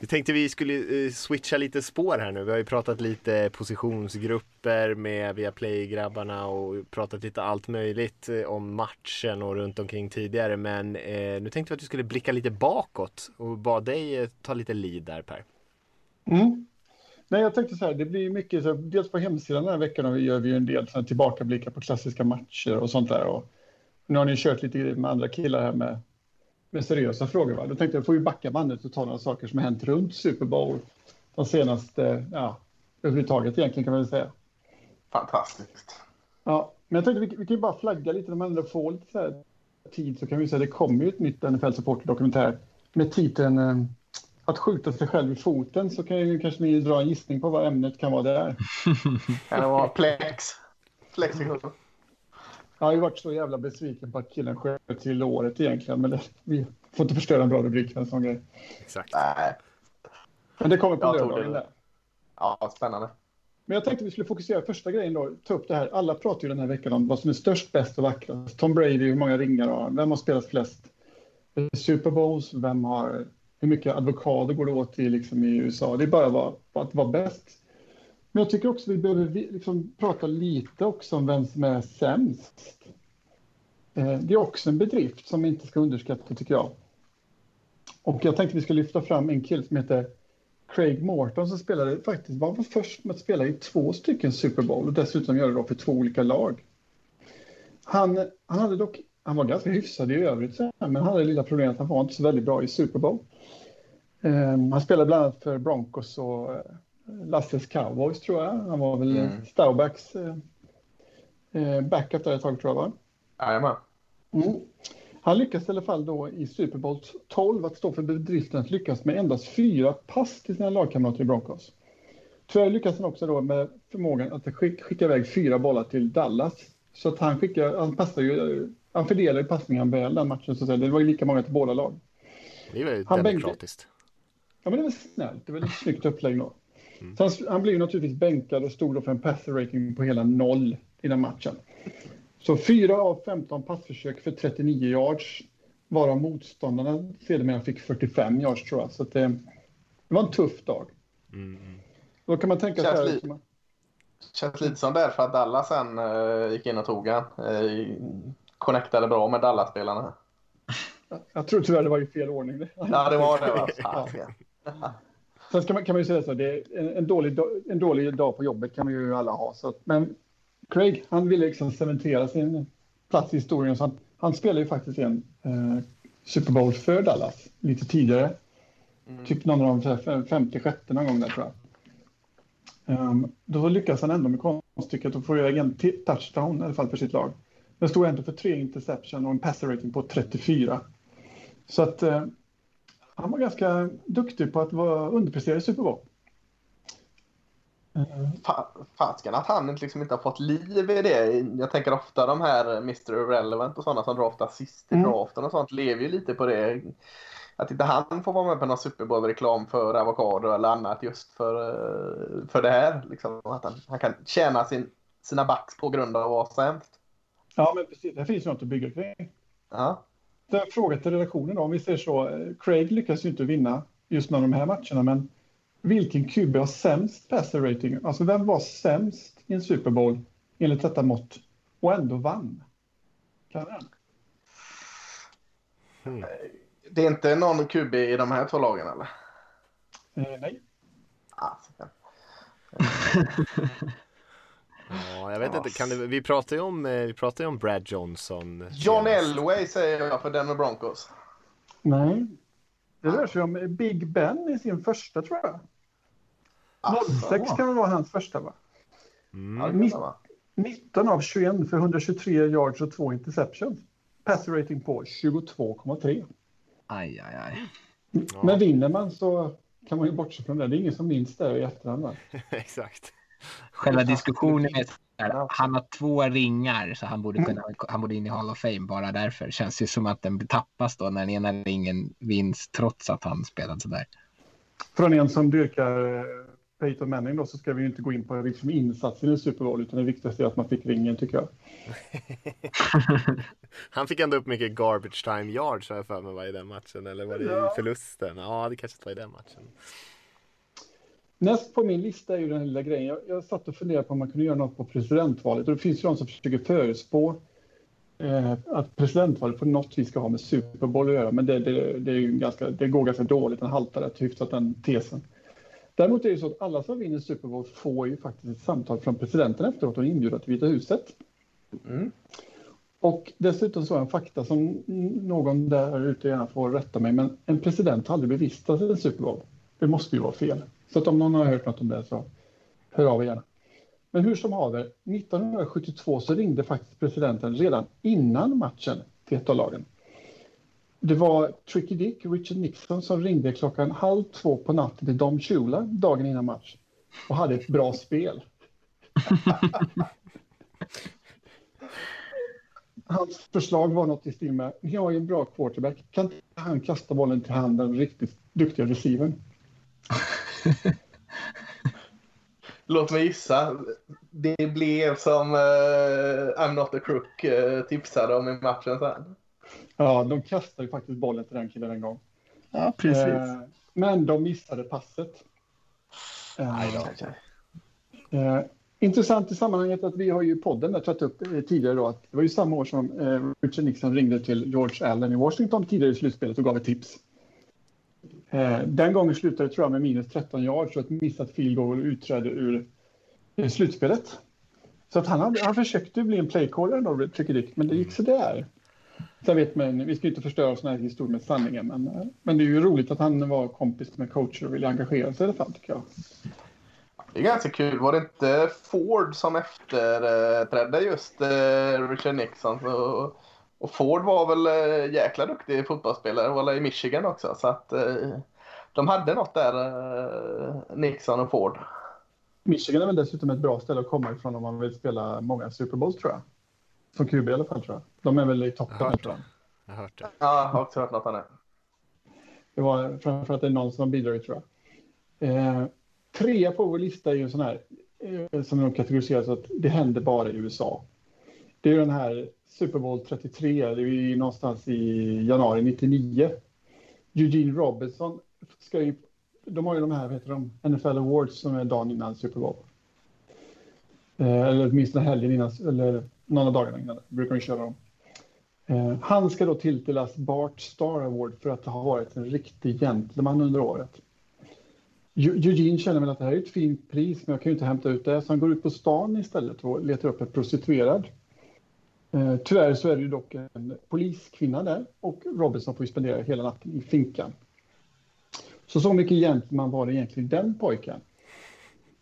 Vi tänkte vi skulle eh, switcha lite spår här nu. Vi har ju pratat lite positionsgrupper med Viaplay-grabbarna och pratat lite allt möjligt eh, om matchen och runt omkring tidigare. Men eh, nu tänkte vi att vi skulle blicka lite bakåt och bad dig eh, ta lite lead där Per. Mm. Nej, jag tänkte så här, det blir mycket, så, dels på hemsidan den här veckan gör vi ju en del så här, tillbakablickar på klassiska matcher och sånt där. Och nu har ni kört lite grejer med andra killar här med med seriösa frågor. Va? Då tänkte jag, får vi backa bandet och ta några saker som har hänt runt Super Bowl de senaste, ja, överhuvudtaget egentligen kan man väl säga. Fantastiskt. Ja, men jag tänkte vi, vi kan ju bara flagga lite, om man ändå får lite så här tid så kan vi säga det kommer ju ett nytt NFL Supporter dokumentär med titeln eh, Att skjuta sig själv i foten så kan ju kanske ni dra en gissning på vad ämnet kan vara där. kan det vara plex? Plex jag har ju varit så jävla besviken på att killen sköt till året egentligen. Men det, vi får inte förstöra en bra rubrik för en sån grej. Exakt. Nej. Men det kommer på lördagen. Ja, spännande. Men jag tänkte vi skulle fokusera första grejen då, ta upp det här. Alla pratar ju den här veckan om vad som är störst, bäst och vackrast. Tom Brady, hur många ringar har han? Vem har spelat flest Super Bowls? Vem har, hur mycket advokater går det åt i, liksom, i USA? Det är bara vad, att vara bäst. Men jag tycker också vi behöver liksom prata lite också om vem som är sämst. Eh, det är också en bedrift som inte ska underskatta tycker jag. Och jag tänkte vi ska lyfta fram en kille som heter Craig Morton som spelade faktiskt var först med att spela i två stycken Super Bowl och dessutom göra det för två olika lag. Han, han hade dock, han var ganska hyfsad i övrigt men han hade det lilla problemet att han var inte så väldigt bra i Super Bowl. Um, han spelade bland annat för Broncos och eh, Lasses Cowboys tror jag. Han var väl mm. Staubacks eh, eh, backup där ett tag tror jag va? Jajamän. Mm. Han lyckas i alla fall då i Super Bowl 12 att stå för bedriften att lyckas med endast fyra pass till sina lagkamrater i Broncos. Tyvärr lyckas han också då med förmågan att skicka iväg fyra bollar till Dallas. Så att han skickar, han passar ju, han fördelar ju passningen väl den matchen så att säga. Det var ju lika många till båda lag. Det är väl demokratiskt. Ja men det väl snällt, det väl ett snyggt upplägg då. Mm. Så han, han blev naturligtvis bänkad och stod då för en passer rating på hela noll i den matchen. Så 4 av 15 passförsök för 39 yards, varav motståndarna sedermera fick 45 yards tror jag. Så det, det var en tuff dag. Mm. Då kan man tänka känns så här. Li känns lite som därför att Dallas sen uh, gick in och tog han. Uh, connectade bra med Dallas-spelarna. Jag tror tyvärr det var i fel ordning. Ja, det var det. Va? Sen ska man, kan man ju säga så, det är en, en, dålig, en dålig dag på jobbet kan vi ju alla ha. Så, men Craig, han ville liksom cementera sin plats i historien. Så han, han spelade ju faktiskt en eh, Super Bowl för Dallas lite tidigare. Mm. Typ någon av de 56 någon gång där tror jag. Um, då lyckas han ändå med konststycket att få iväg en touchdown i alla fall för sitt lag. Den stod ändå för tre interception och en passer rating på 34. Så att eh, han var ganska duktig på att vara underpresterad i Super Bowl. Fasken att han liksom inte har fått liv i det. Jag tänker ofta de här Mr. Irrelevant och sådana som draftar sist i mm. draften och sånt lever ju lite på det. Att inte han får vara med på någon Super Bowl-reklam för avokado eller annat just för, för det här. Liksom, att han, han kan tjäna sin, sina backs på grund av att vara sämst. Ja, men precis. Det finns något att bygga kring. Ja. En fråga till redaktionen då, om vi ser så. Craig lyckas ju inte vinna just någon av de här matcherna, men vilken QB har sämst passer rating? Alltså vem var sämst i en Super Bowl enligt detta mått och ändå vann? Kan han? Hmm. Det är inte någon QB i de här två lagen eller? Eh, nej. Ah, Ja, jag vet inte, kan det, vi pratar ju om, eh, vi pratar om Brad Johnson. John senast. Elway säger jag för Denver Broncos. Nej. Det rör sig om Big Ben i sin första tror jag. Asså. 06 kan väl vara hans första va? Ja, Mm. det kan det vara. 19 av 21 för 123 yards och 2 interceptions. Passer rating på 22,3. Aj, aj, aj. Ja. Men vinner man så kan man ju bortse från det. Det är ingen som minns det i efterhand. Exakt. Själva diskussionen är här, han har två ringar så han borde, kunna, han borde in i Hall of Fame bara därför. Känns ju som att den tappas då när den ena ringen vinns trots att han spelat sådär. Från en som dyrkar eh, Peyton Manning då, så ska vi ju inte gå in på liksom insatsen i Super Bowl utan det viktigaste är att man fick ringen tycker jag. Han fick ändå upp mycket garbage time yards har jag för mig var i den matchen. Eller var det i förlusten? Ja, det kanske inte var i den matchen. Näst på min lista är ju den lilla grejen. Jag, jag satt och funderade på om man kunde göra något på presidentvalet. Och det finns ju de som försöker förespå eh, att presidentvalet på något vis ska ha med Super Bowl att göra. Men det, det, det, är ju ganska, det går ganska dåligt. Den haltar rätt hyfsat den tesen. Däremot är det så att alla som vinner Super Bowl får ju faktiskt ett samtal från presidenten efteråt och inbjudan till Vita huset. Mm. Och dessutom så är en fakta som någon där ute gärna får rätta mig, men en president har aldrig bevistat en Super Bowl. Det måste ju vara fel. Så att om någon har hört något om det så hör av er gärna. Men hur som haver, 1972 så ringde faktiskt presidenten redan innan matchen till ett av lagen. Det var Tricky Dick, Richard Nixon, som ringde klockan halv två på natten till Dom Shula dagen innan match och hade ett bra spel. Hans förslag var något i stil med, ni har ju en bra quarterback, kan inte han kasta bollen till handen, riktigt duktiga receiver? Låt mig gissa. Det blev som eh, I'm not a crook eh, tipsade om i matchen sen. Ja, de kastade ju faktiskt bollen till den killen en gång. Ja, Eh, men de missade passet. Eh, eh, intressant i sammanhanget att vi har ju podden där tagit upp eh, tidigare då att det var ju samma år som Richard Nixon ringde till George Allen i Washington tidigare i slutspelet och gav ett tips. Eh, den gången slutade tror jag med minus 13 yards och ett missat field goal och utträde ur eh, slutspelet. Så att han, han försökte bli en playcaller då, tycker Dick, men det gick sådär. Sen vet man, vi ska inte förstöra sådana här historier med sanningen, men, eh, men det är ju roligt att han var kompis med coacher och ville engagera sig i alla fall, tycker jag. Det är ganska kul. Var det inte Ford som efterträdde just Richard Nixon? Och, och Ford var väl eh, jäkla duktig fotbollsspelare. Var i Michigan också. Så att eh, de hade något där, eh, Nixon och Ford. Michigan är väl dessutom ett bra ställe att komma ifrån om man vill spela många Super Bowls, tror jag. Som QB i alla fall, tror jag. De är väl i toppen, Jag har hört tror jag. Jag har hört det. Ja, jag har också hört något annat. Det var framför att det är någon som har bidragit, tror jag. Eh, trea på vår lista är ju en sån här, eh, som de kategoriserar så att det händer bara i USA. Det är ju den här Super Bowl 33, det är ju någonstans i januari 99. Eugene Robinson ska ju, de har ju de här, vad heter de, NFL Awards som är dagen innan Super Bowl. Eh, eller åtminstone helgen innan, eller någon av dagarna innan, brukar de köra dem. Eh, han ska då tilldelas Bart Star Award för att ha varit en riktig gentleman under året. Eugene känner väl att det här är ett fint pris, men jag kan ju inte hämta ut det, så han går ut på stan istället och letar upp en prostituerad. Eh, tyvärr så är det ju dock en poliskvinna där och Robinson får ju spendera hela natten i finkan. Så så mycket gentleman var det egentligen den pojken.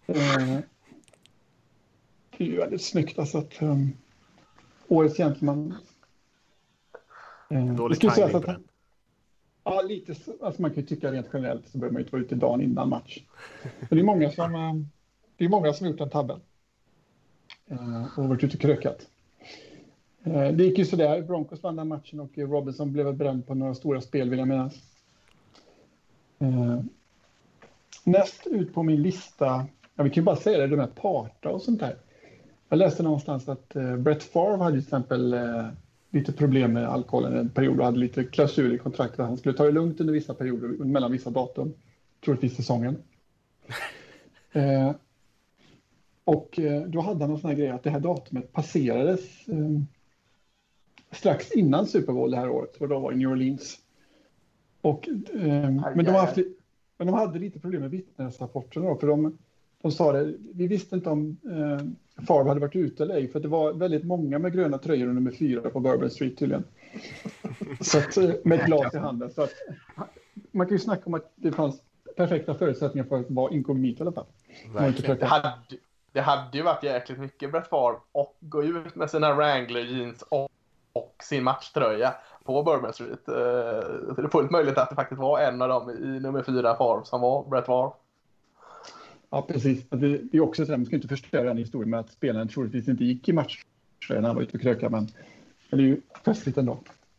Eh, det är ju väldigt snyggt alltså att um, årets gentleman Eh, Dålig timing att-. Ja, lite så. Alltså man kan ju tycka rent generellt så behöver man ju inte vara ute dagen innan match. Men det är många som, eh, det är många som gjort den tabben. Eh, Och varit ute och krökat. Eh, det gick ju sådär. Broncos vann den matchen och Robinson blev bränd på några stora spel vill jag minnas. Eh, näst ut på min lista, ja, vi kan ju bara säga det, de här parta och sånt där. Jag läste någonstans att eh, Brett Favre hade till exempel lite problem med alkoholen en period och hade lite klausul i kontraktet att han skulle ta det lugnt under vissa perioder mellan vissa datum, troligtvis säsongen. Eh, Och då hade han en sån här grej att det här datumet passerades eh, strax innan Super Bowl det här året, och då var i New Orleans. Och, eh, men, de haft, men de hade lite problem med vittnesrapporterna då, för de, de sa det, vi visste inte om eh, Favre hade varit ute eller ej, för det var väldigt många med gröna tröjor och nummer fyra på Bourbon Street tydligen. så att, eh, med ett glas i handen. Så att, man kan ju snacka om att det fanns perfekta förutsättningar för att vara inkognito i alla fall. Hade, det hade ju varit jäkligt mycket Brett Favre och gå ut med sina Wrangler jeans och, och sin matchtröja på Bourbon Street. Eh, Det är fullt möjligt att det faktiskt var en av dem i nummer fyra Favre som var Brett Favre. Ja, precis. Att Det det är också så här, man ska inte förstöra den historien med att spelaren troligtvis inte gick i match när han var ute och krökade, men det är ju festligt ändå.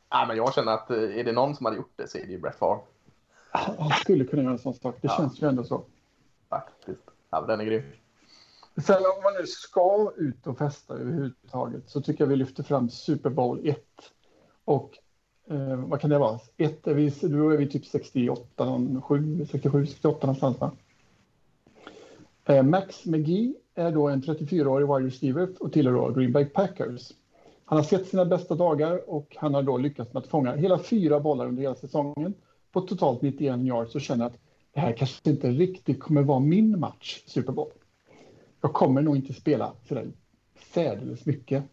Ja, men jag känner att eh, är det någon som hade gjort det så är det ju Brett Favre. Han skulle kunna göra en sån sak. Det Ja. känns ju ändå så. Faktiskt. Ja, den är grym. Sen om man nu ska ut och festa överhuvudtaget så tycker jag vi lyfter fram Super Bowl 1. Och eh, vad kan det vara? 1, är vi, då är vi typ 68, någon, 7, 67, 68 någonstans va? Eh, Max McGee är då en 34-årig wide receiver och tillhör då Green Bay Packers. Han har sett sina bästa dagar och han har då lyckats med att fånga hela fyra bollar under hela säsongen på totalt 91 yards och känner att det här kanske inte riktigt kommer vara min match, Super Bowl. Jag kommer nog inte spela sådär särdeles mycket.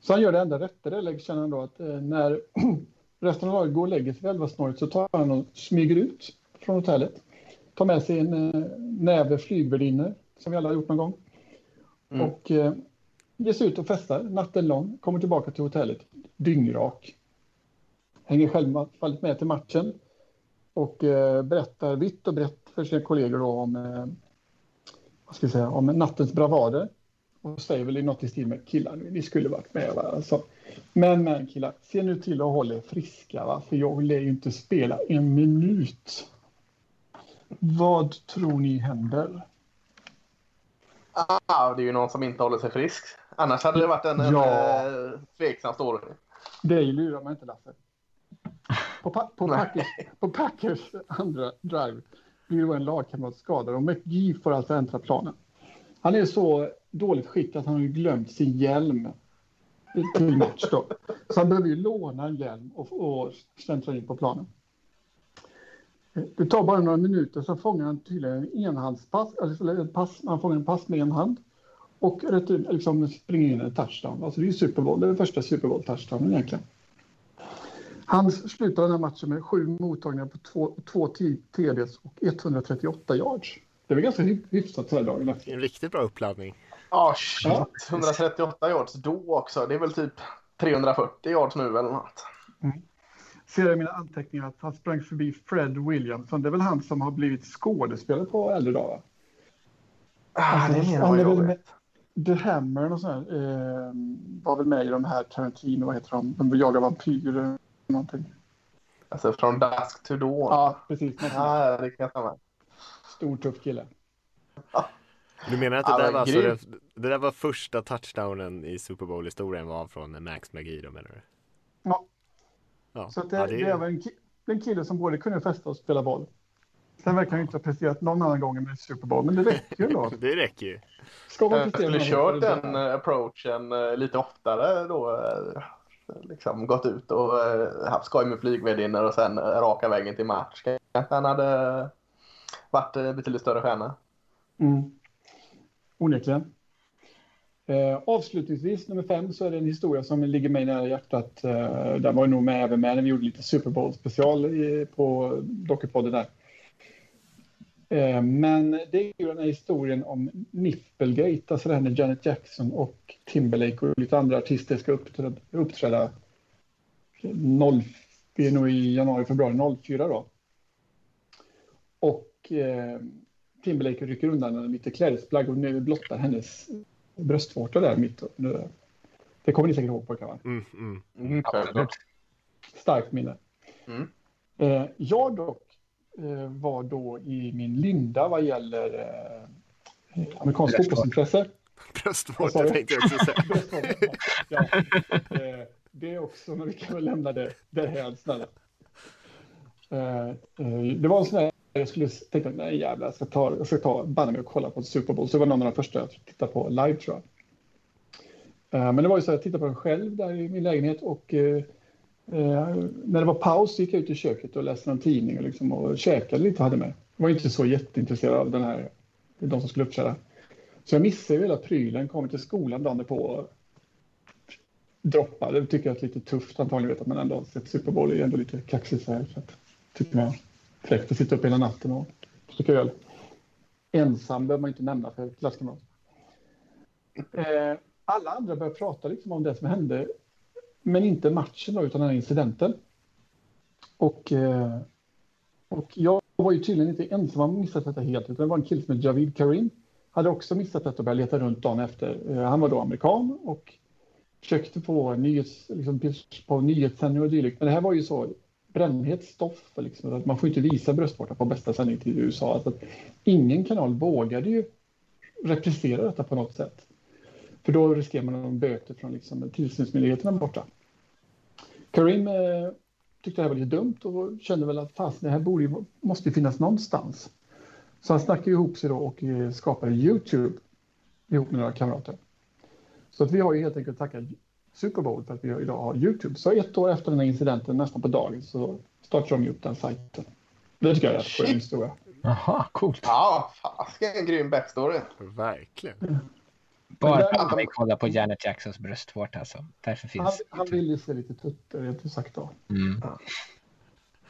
Så han gör det enda rätta där, känner han då att eh, när resten av laget går och lägger sig vid elvasnåret så tar han och smyger ut från hotellet. Tar med sig en eh, näve flygvärdinnor, som vi alla har gjort någon gång. Mm. Och eh, ger sig ut och festar natten lång, kommer tillbaka till hotellet dyngrak. Hänger självfallet med till matchen och eh, berättar vitt och brett för sina kollegor då om, eh, ska säga, om nattens bravader. Och säger väl i något i stil med killar, ni skulle varit med. Va? Alltså, men men killar, se nu till att hålla er friska, va? för jag lär ju inte spela en minut. Vad tror ni händer? Ah, det är ju någon som inte håller sig frisk. Annars hade det varit en, en Ja. eh, tveksam story. Dig lurar man inte, Lasse. På, pa på, Packers, på Packers andra drive blir då en lagkamrat skadad och McGee får alltså äntra planen. Han är i så dåligt skick att han har glömt sin hjälm till match då. Så han behöver ju låna en hjälm och, och släntra in på planen. Det tar bara några minuter så fångar han tydligen en enhandspass, eller en pass, han fångar en pass med en hand och liksom springer in en touchdown. Alltså det är ju Super Bowl, det är den första Super Bowl-touchdownen egentligen. Han slutar den här matchen med sju mottagningar på två, två TDs och 138 yards. Det väl ganska hy- hyfsat så här dagen en riktigt bra uppladdning. Ah, shit. Ja. 138 yards då också. Det är väl typ 340 yards nu eller något. Ser jag i mina anteckningar att han sprang förbi Fred Williamson. Det är väl han som har blivit skådespelare på äldre dagar. Ah, det är mer än han vad är väl med, The Hammer och sådär, eh, var väl med i de här Tarantino, vad heter de? De jagar vampyrer. Någonting. Alltså från Dusk to Dawn. Ja, precis. Ah, det kan stämma. Stor tuff kille. Du menar att det Ja, där var, alltså det där var första touchdownen i Super Bowl-historien var från Max McGee då menar du? Ja. Ja, Så det, ja, det är väl en, en kille som både kunde festa och spela boll. Sen verkar han inte ha presterat någon annan gång med Super Bowl, men det räcker ju ändå. det räcker ju. Ska man Jag prestera skulle kört den eh, approachen eh, lite oftare då. Liksom gått ut och eh, haft skoj med flygvärdinnor och sen eh, raka vägen till match. Kanske han hade varit eh, betydligt större stjärna. Mm. Onekligen. Eh, avslutningsvis, nummer fem, så är det en historia som ligger mig nära hjärtat. Eh, den var ju nog med även med när vi gjorde lite Super Bowl-special i- på Dockepodden där. Eh, men det är ju den här historien om Nipplegate, alltså det här när Janet Jackson och Timberlake och lite andra artister ska uppträda, uppträda 0, det är nog i januari, februari 04 då. Och eh, Timberlake rycker undan en lite klädesplagg och nu blottar hennes bröstvårta där mitt under det. Det kommer ni säkert ihåg pojkar va? Mm, mm. Mm. Starkt minne. Mm. Eh, jag dock var då i min linda vad gäller eh, amerikansk fotbollsintresse. Bröstvårta tänkte jag också säga. Ja. Eh, det är också, men vi kan väl lämna det därhän snälla. Eh, eh, det var en sån här jag skulle tänka nej jävlar, jag ska ta, jag ska ta banne mig och kolla på Super Bowl. Så det var någon av de första jag tittade på live tror jag. Eh, men det var ju så att jag tittade på den själv där i min lägenhet och eh, när det var paus gick jag ut i köket och läste en tidning och, liksom, och käkade lite och hade med. Jag var inte så jätteintresserad av den här, de som skulle uppträda. Så jag missade hela prylen, kom till skolan dagen på och droppade. Det tycker jag är lite tufft antagligen, vet att man ändå sett Super Bowl är ändå lite kaxigt så här. Så att, tycker man fräckt att sitta upp hela natten och dricka öl. Ensam behöver man inte nämna för klasskamrat. Eh, alla andra började prata liksom om det som hände, men inte matchen då, utan den här incidenten. Och, eh, och jag var ju tydligen inte ensam om att missat detta helt, utan det var en kille som hette Javid Karim. Hade också missat detta och började leta runt dagen efter. Eh, han var då amerikan och försökte få nyhets, liksom, på nyhetssändningar och dylikt. Men det här var ju så brännhet stoff. Liksom, att man får inte visa bröstvårta på bästa sändning till USA. Alltså, ingen kanal vågade ju reprisera detta på något sätt. För då riskerar man böter från liksom, tillsynsmyndigheterna borta. Karim eh, tyckte det här var lite dumt och kände väl att fast det här borde måste ju finnas någonstans. Så han snackade ihop sig då och eh, skapade Youtube ihop med några kamrater. Så att vi har ju helt enkelt tackat Super Bowl för att vi idag har Youtube. Så ett år efter den här incidenten, nästan på dagen, så startar de upp den sajten. Det tycker jag är rätt skön historia. Jaha, coolt. Ja, fasiken grym backstory. Verkligen. Bara för att vi kollar på Janet Jacksons bröstvårta alltså. Därför Han, finns han vill ju se lite tutter, rent ut sagt då. mm.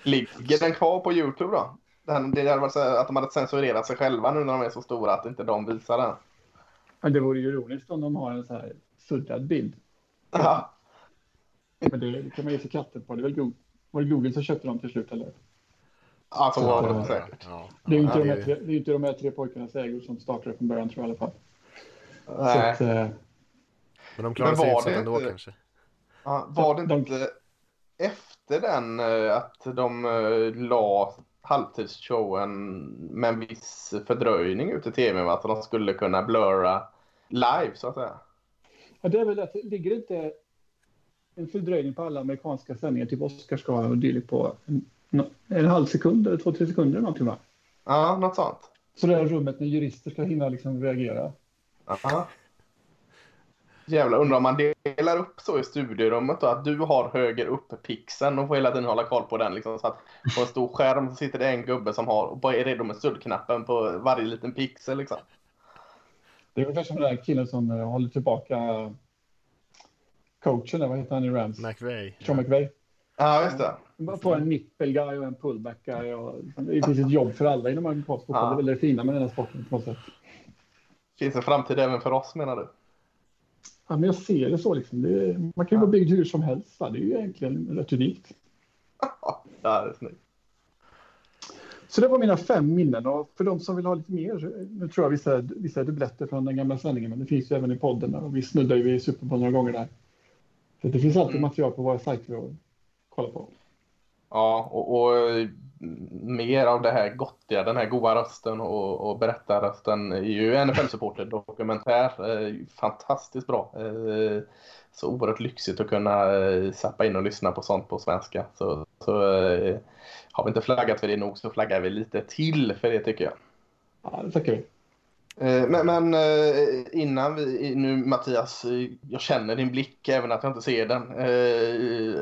Ligger den kvar på Youtube då? Den, det hade varit så att de hade censurerat sig själva nu när de är så stora att inte de visar den. Men det vore ju ironiskt om de har en så här suddad bild. Ja. Men det kan man ge sig katten på. Det väl Google, var det Google som köpte dem till slut eller? Alltså Så, var det säkert. Ja. Det är ju inte, Ja, de, det här tre, det är inte de här tre pojkarnas ägor som startade från början tror jag i alla fall. Att, eh, Men de klarar Men sig var hyfsat det ändå inte- kanske. Ja, var det De- inte efter den eh, att de eh, la halvtidsshowen med en viss fördröjning ut i tv? Att de skulle kunna blurra live så att säga. ja, det är väl att ligger det inte en fördröjning på alla amerikanska sändningar, typ Oscarsgalan och dylikt på en, en halv sekund eller två, tre sekunder någonting va? Ja, något sånt. Så det här rummet när jurister ska hinna liksom reagera. Aha. Jävlar, undrar om man delar upp så i studierummet då, att du har höger upp pixeln och får hela tiden hålla koll på den. Liksom, så att på en stor skärm så sitter det en gubbe som har och bara är redo med suddknappen på varje liten pixel. Liksom. Det är ungefär som den där killen som eh, håller tillbaka coachen, vad heter han i Rams? McVay. Sean McVay. Ja, just det. Man får en nipple guy och en pullback guy. Och, det finns ett jobb för alla inom amerikansk fotboll. Ja. Det är väl det fina med den här sporten på något sätt. Finns en framtid även för oss menar du? Ja, men jag ser det så liksom. Det man kan ju vara byggd hur som helst. Va? Det är ju egentligen rätt unikt. Ja, det är snyggt. Så det var mina fem minnen. Och för de som vill ha lite mer, nu tror jag vissa, vissa dubbletter från den gamla sändningen, men det finns ju även i podden. Och vi snuddar ju vid Super Bowl några gånger där. Så det finns alltid Mm. material på våra sajter att kolla på. Ja, och, och mer av det här gottiga, den här goa rösten och, och berättarrösten är ju NFL-supporter dokumentär. Eh, fantastiskt bra. Eh, så oerhört lyxigt att kunna eh, zappa in och lyssna på sånt på svenska. Så, så eh, har vi inte flaggat för det nog så flaggar vi lite till för det tycker jag. Ja, det tackar vi. Men, men innan vi, nu Mattias, jag känner din blick även att jag inte ser den.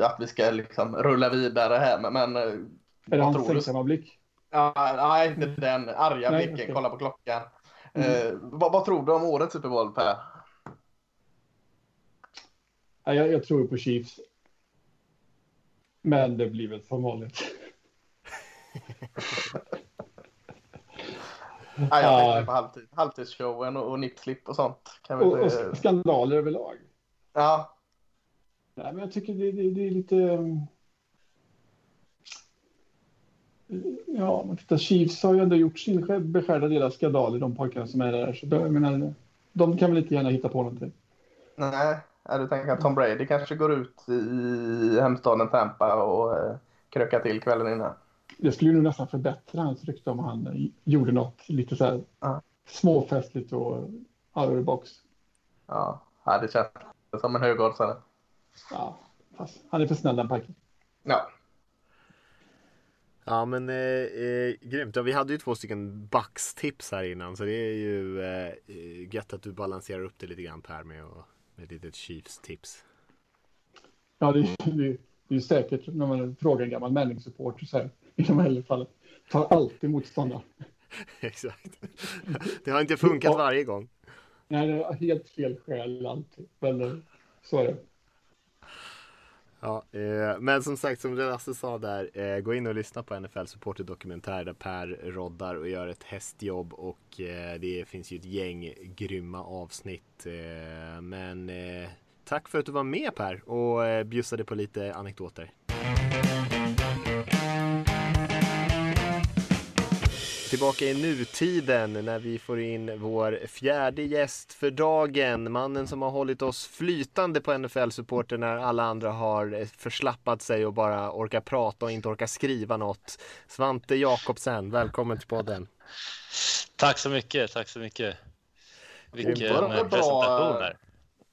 Att vi ska liksom rulla vidare här. Men, eh, Är det hans sängsamma blick? Ja, nej, inte den arga Nej, blicken. okej. Kolla på klockan. Mm. Eh, vad, vad tror du om årets Super Bowl, Per? Ja, jag, jag tror på Chiefs. Men det blir väl som vanligt. Nej, jag Ja. tänkte på halvtid, halvtidsshowen och, och nipslip och sånt. Kan vi Och, inte... och skandaler överlag. Ja, Nej, men jag tycker det, det, det är lite... um, Ja, man tittar, Chiefs har ju ändå gjort sin beskärda del av skandaler, de pojkarna som är där. Så de, jag menar, de kan väl inte gärna hitta på någonting. nej. Du tänker att Tom Brady kanske går ut i hemstaden Tampa och eh, krökar till kvällen innan. Det skulle ju nästan förbättra hans rykte om han eh, gjorde något lite så här Ja. småfestligt och out of the box. Ja, ja det känns som en högoddsare. Ja, fast han är för snäll den pojken. Ja. Ja men eh, eh, grymt. Ja, vi hade ju två stycken Bucks-tips här innan så det är ju eh, gött att du balanserar upp det lite grann Per med, och, med ett litet Chiefs-tips. Ja, det, det, det är säkert när man frågar en gammal Manning-supporter så här i de här fallen. Tar alltid motståndare. Exakt. Det har inte funkat varje gång. Nej, det är helt fel skäl alltid. Men eh, så är det. Ja, eh, men som sagt som Lasse sa där, eh, gå in och lyssna på NFL Supporter Dokumentär där Per roddar och gör ett hästjobb och eh, det finns ju ett gäng grymma avsnitt. Eh, men eh, tack för att du var med Per och eh, bjussade på lite anekdoter. Tillbaka i nutiden när vi får in vår fjärde gäst för dagen. Mannen som har hållit oss flytande på NFL-supporter när alla andra har förslappat sig och bara orkar prata och inte orkar skriva något. Svante Jakobsen, välkommen till podden. Tack så mycket, tack så mycket. Vilken presentation här.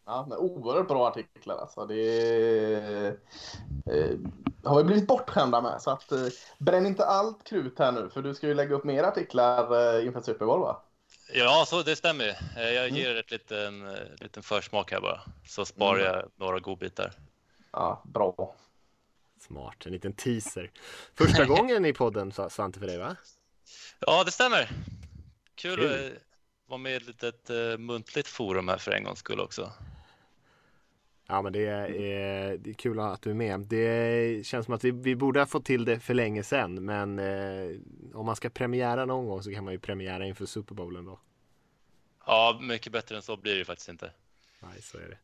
Ja, men oerhört bra artiklar alltså. Det eh, har vi blivit bortskämda med. Så att, eh, bränn inte allt krut här nu, för du ska ju lägga upp mer artiklar eh, inför Super Bowl va? Ja, så det stämmer. Eh, jag mm. ger ett liten, eh, liten försmak här bara, så sparar mm. jag några godbitar. Ja, bra. Smart, en liten teaser. Första gången i podden Svante för dig va? Ja, det stämmer. Kul, Kul. att vara med i ett litet uh, muntligt forum här för en gångs skull också. Ja men det är, det är kul att du är med. Det känns som att vi, vi borde ha fått till det för länge sedan men eh, om man ska premiära någon gång så kan man ju premiära inför Super Bowlen då. Ja, mycket bättre än så blir det faktiskt inte. Nej, så är det.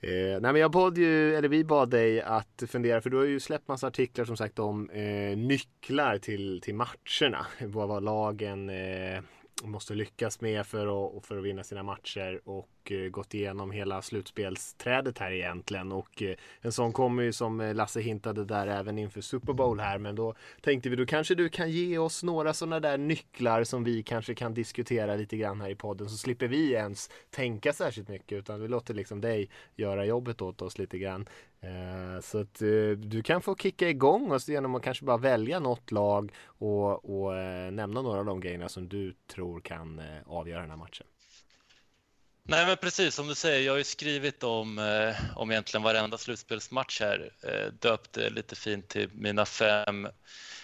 Eh, nej men jag bad ju, eller vi bad dig att fundera för du har ju släppt massa artiklar som sagt om eh, nycklar till, till matcherna. Vad, vad lagen eh, måste lyckas med för att, för att vinna sina matcher och eh, gått igenom hela slutspelsträdet här egentligen. Och eh, en sån kommer ju som eh, Lasse hintade där även inför Super Bowl här. Men då tänkte vi då kanske du kan ge oss några sådana där nycklar som vi kanske kan diskutera lite grann här i podden. Så slipper vi ens tänka särskilt mycket utan vi låter liksom dig göra jobbet åt oss lite grann. Eh, så att eh, du kan få kicka igång oss genom att kanske bara välja något lag och, och eh, nämna några av de grejerna som du tror kan avgöra den här matchen. Nej, men precis som du säger. Jag har ju skrivit om, om egentligen varenda slutspelsmatch här. Döpt det lite fint till mina fem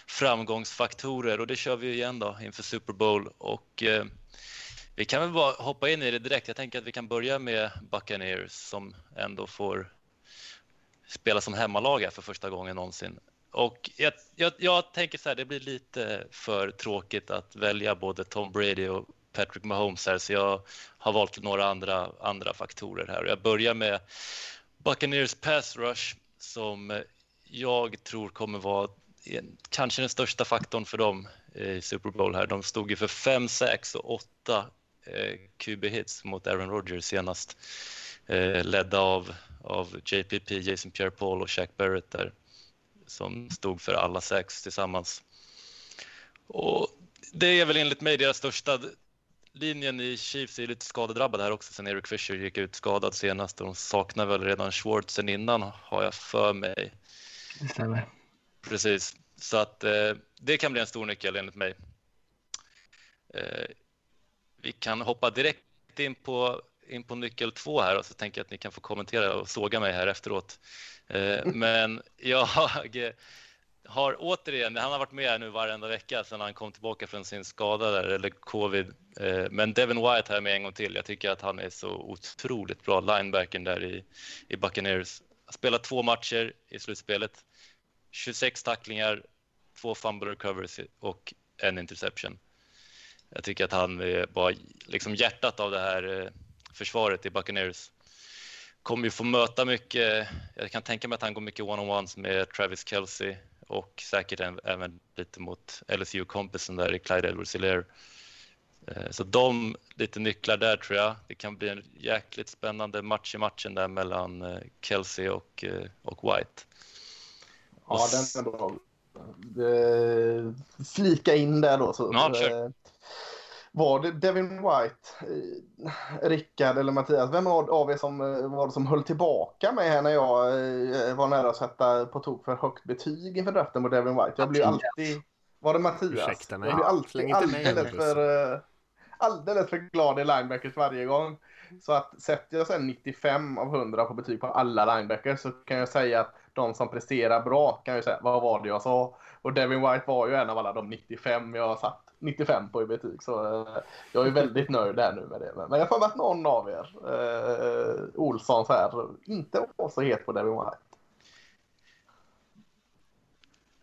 framgångsfaktorer och det kör vi igen då inför Super Bowl. Och, vi kan väl bara hoppa in i det direkt. Jag tänker att vi kan börja med Buccaneers som ändå får spela som hemmalag här för första gången någonsin. Och jag, jag, jag tänker så här, det blir lite för tråkigt att välja både Tom Brady och Patrick Mahomes här, så jag har valt några andra, andra faktorer här. Jag börjar med Buccaneers pass rush som jag tror kommer vara kanske den största faktorn för dem i Super Bowl här. De stod ju för 5 6 och 8 eh, QB-hits mot Aaron Rodgers senast. Eh, ledda av, av JPP, Jason Pierre-Paul och Shaq Barrett där som stod för alla sex tillsammans. Och det är väl enligt mig deras största linjen i Chiefs är lite skadedrabbad här också sen Eric Fisher gick ut skadad senast. De saknar väl redan Schwartz sen innan har jag för mig. Det stämmer. Precis, så att eh, det kan bli en stor nyckel enligt mig. Eh, vi kan hoppa direkt in på, in på nyckel två här och så tänker jag att ni kan få kommentera och såga mig här efteråt. Eh, men jag har återigen, han har varit med nu varenda vecka sedan han kom tillbaka från sin skada där, eller covid. Eh, men Devin White här med en gång till. Jag tycker att han är så otroligt bra, linebacken där i, i Buccaneers. Han spelar två matcher i slutspelet, 26 tacklingar, två fumble recovers och en interception. Jag tycker att han bara liksom hjärtat av det här eh, försvaret i Buccaneers kommer ju få möta mycket. Jag kan tänka mig att han går mycket one-on-ones med Travis Kelce och säkert även lite mot LSU-kompisen där i Clyde edwards hilaire eh, Så de lite nycklar där tror jag. Det kan bli en jäkligt spännande match i matchen där mellan eh, Kelsey och, eh, och White. Ja, den är bra. Flika in där då. Så, ja, sure. Var det Devin White, eh, Rickard eller Mattias? Vem av er som eh, var det som höll tillbaka mig här när jag eh, var nära att sätta på tok för högt betyg inför draften på Devin White? Jag blir alltid... Var det Mattias? Ursäkta mig. Jag blir alltid alldeles för, alldeles för glad i linebackers varje gång. Så att sätter jag sen 95 av 100 på betyg på alla linebackers så kan jag säga att de som presterar bra kan jag säga, vad var det jag sa? Och Devin White var ju en av alla de 95 jag har satt 95 på i betyg. Så eh, jag är väldigt nöjd där nu med det. Men jag får att någon av er, eh, Olsson så här, inte var så het på Devin White.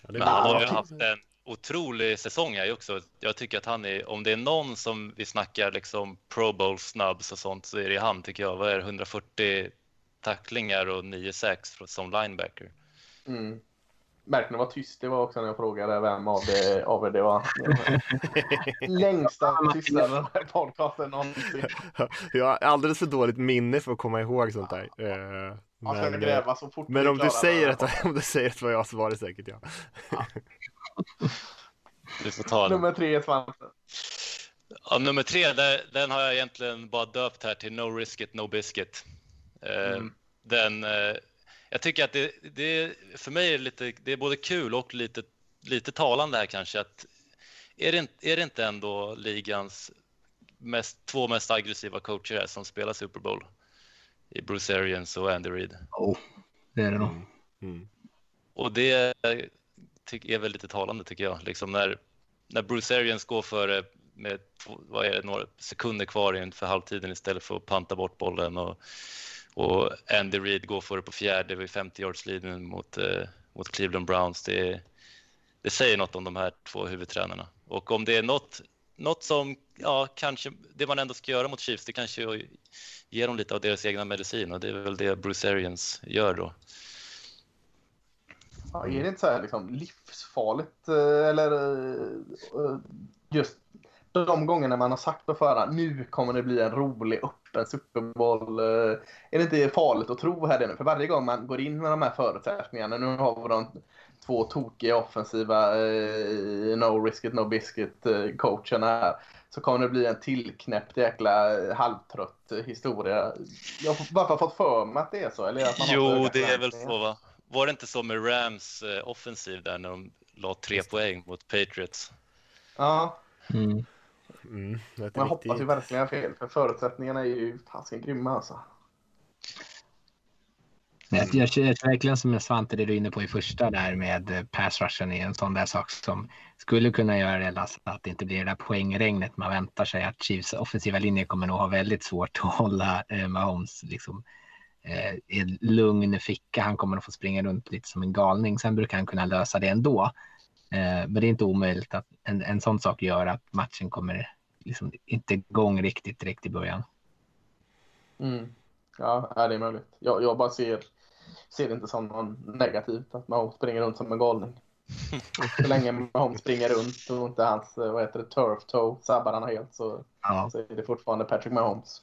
Det Men han har ju haft en otrolig säsong här också. Jag tycker att han är, om det är någon som vi snackar liksom Pro Bowl snabbs och sånt så är det han tycker jag. Vad är det, 140 tacklingar och 9 sax som linebacker. Mm. Märkte ni vad tyst det var också när jag frågade vem av, det, av er det var? Längsta tystnaden i den här podcasten någonsin. Jag har alldeles för dåligt minne för att komma ihåg sånt där. Eh, Man ska Men, gräva så fort men om du, säger det. att, om du säger att det var jag så var det säkert jag. Du får ta den. Nummer tre, Svante. Ja, nummer tre, där, den har jag egentligen bara döpt här till No Risk It, No Biscuit. Eh, Mm. Den, eh, jag tycker att det, det för mig är det lite, det är både kul och lite, lite talande här kanske att är det, inte- är det inte ändå ligans mest, två mest aggressiva coacher här som spelar Super Bowl? I Bruce Arians och Andy Reid. Oh, det är det nog. Mm. Och det är väl lite talande tycker jag. Liksom när, när Bruce Arians går före med vad är det, några sekunder kvar inför halvtiden istället för att panta bort bollen och, och Andy Reid går för det på fjärde vid 50 yards linjen mot, eh, mot Cleveland Browns. Det, det säger något om de här två huvudtränarna. Och om det är något, något som, ja, kanske det man ändå ska göra mot Chiefs, det kanske är att ge dem lite av deras egna medicin och det är väl det Bruce Arians gör då. Ja, är det inte så här liksom livsfarligt eh, eller eh, eh, just de gångerna man har sagt på förhand nu kommer det bli en rolig upp Super Bowl. eh, Är det inte farligt att tro här nu? För varje gång man går in med de här förutsättningarna, nu har vi de två tokiga offensiva eh, no risk it no biscuit eh, coacherna här. Så kommer det bli en tillknäppt jäkla halvtrött historia. Jag har bara fått för mig att det är så. Eller att man Jo, det är väl så va? Var det inte så med Rams offensiv där när de la tre poäng mot Patriots? Ja, Mm. Mm, det är men jag hoppas ju verkligen fel. För förutsättningarna är ju fasiken grymma alltså. Jag, jag känner verkligen som Svante det du är inne på i första där med eh, pass rushen är en sån där sak som skulle kunna göra det Lasse, att det inte blir det där poängregnet man väntar sig att Chiefs offensiva linje kommer nog ha väldigt svårt att hålla eh, Mahomes liksom, eh, i lugn ficka. Han kommer att få springa runt lite som en galning. Sen brukar han kunna lösa det ändå. Eh, men det är inte omöjligt att en, en sån sak gör att matchen kommer liksom inte igång riktigt direkt i början. Mm. Ja, det är möjligt. Jag, jag bara ser, ser det inte som något negativt att Mahomes springer runt som en galning. Så länge Mahomes springer runt och inte hans eh, vad heter det, turf toe sabbar han helt så, Ja, så är det fortfarande Patrick Mahomes.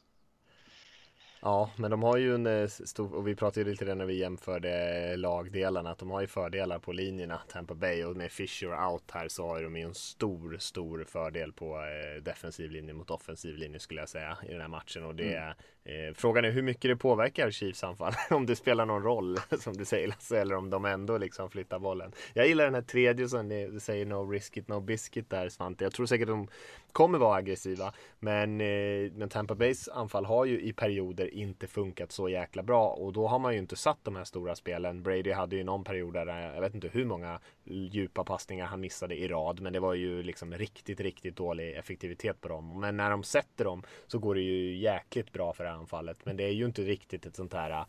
Ja, men de har ju en eh, stor, och vi pratade ju lite det när vi jämförde lagdelarna, att de har ju fördelar på linjerna, Tampa Bay och med Fisher out här så har de ju en stor, stor fördel på eh, defensiv linje mot offensiv linje skulle jag säga i den här matchen och det Mm. eh, Frågan är hur mycket det påverkar Chiefs anfall, om det spelar någon roll som du säger Lasse, eller om de ändå liksom flyttar bollen. Jag gillar den här tredje som ni säger no risk it, no biscuit där Svante. Jag tror säkert de kommer vara aggressiva, men, eh, men Tampa Bays anfall har ju i perioder inte funkat så jäkla bra och då har man ju inte satt de här stora spelen. Brady hade ju någon period där, jag vet inte hur många djupa passningar han missade i rad, men det var ju liksom riktigt, riktigt dålig effektivitet på dem. Men när de sätter dem så går det ju jäkligt bra för det här anfallet, men det är ju inte riktigt ett sånt här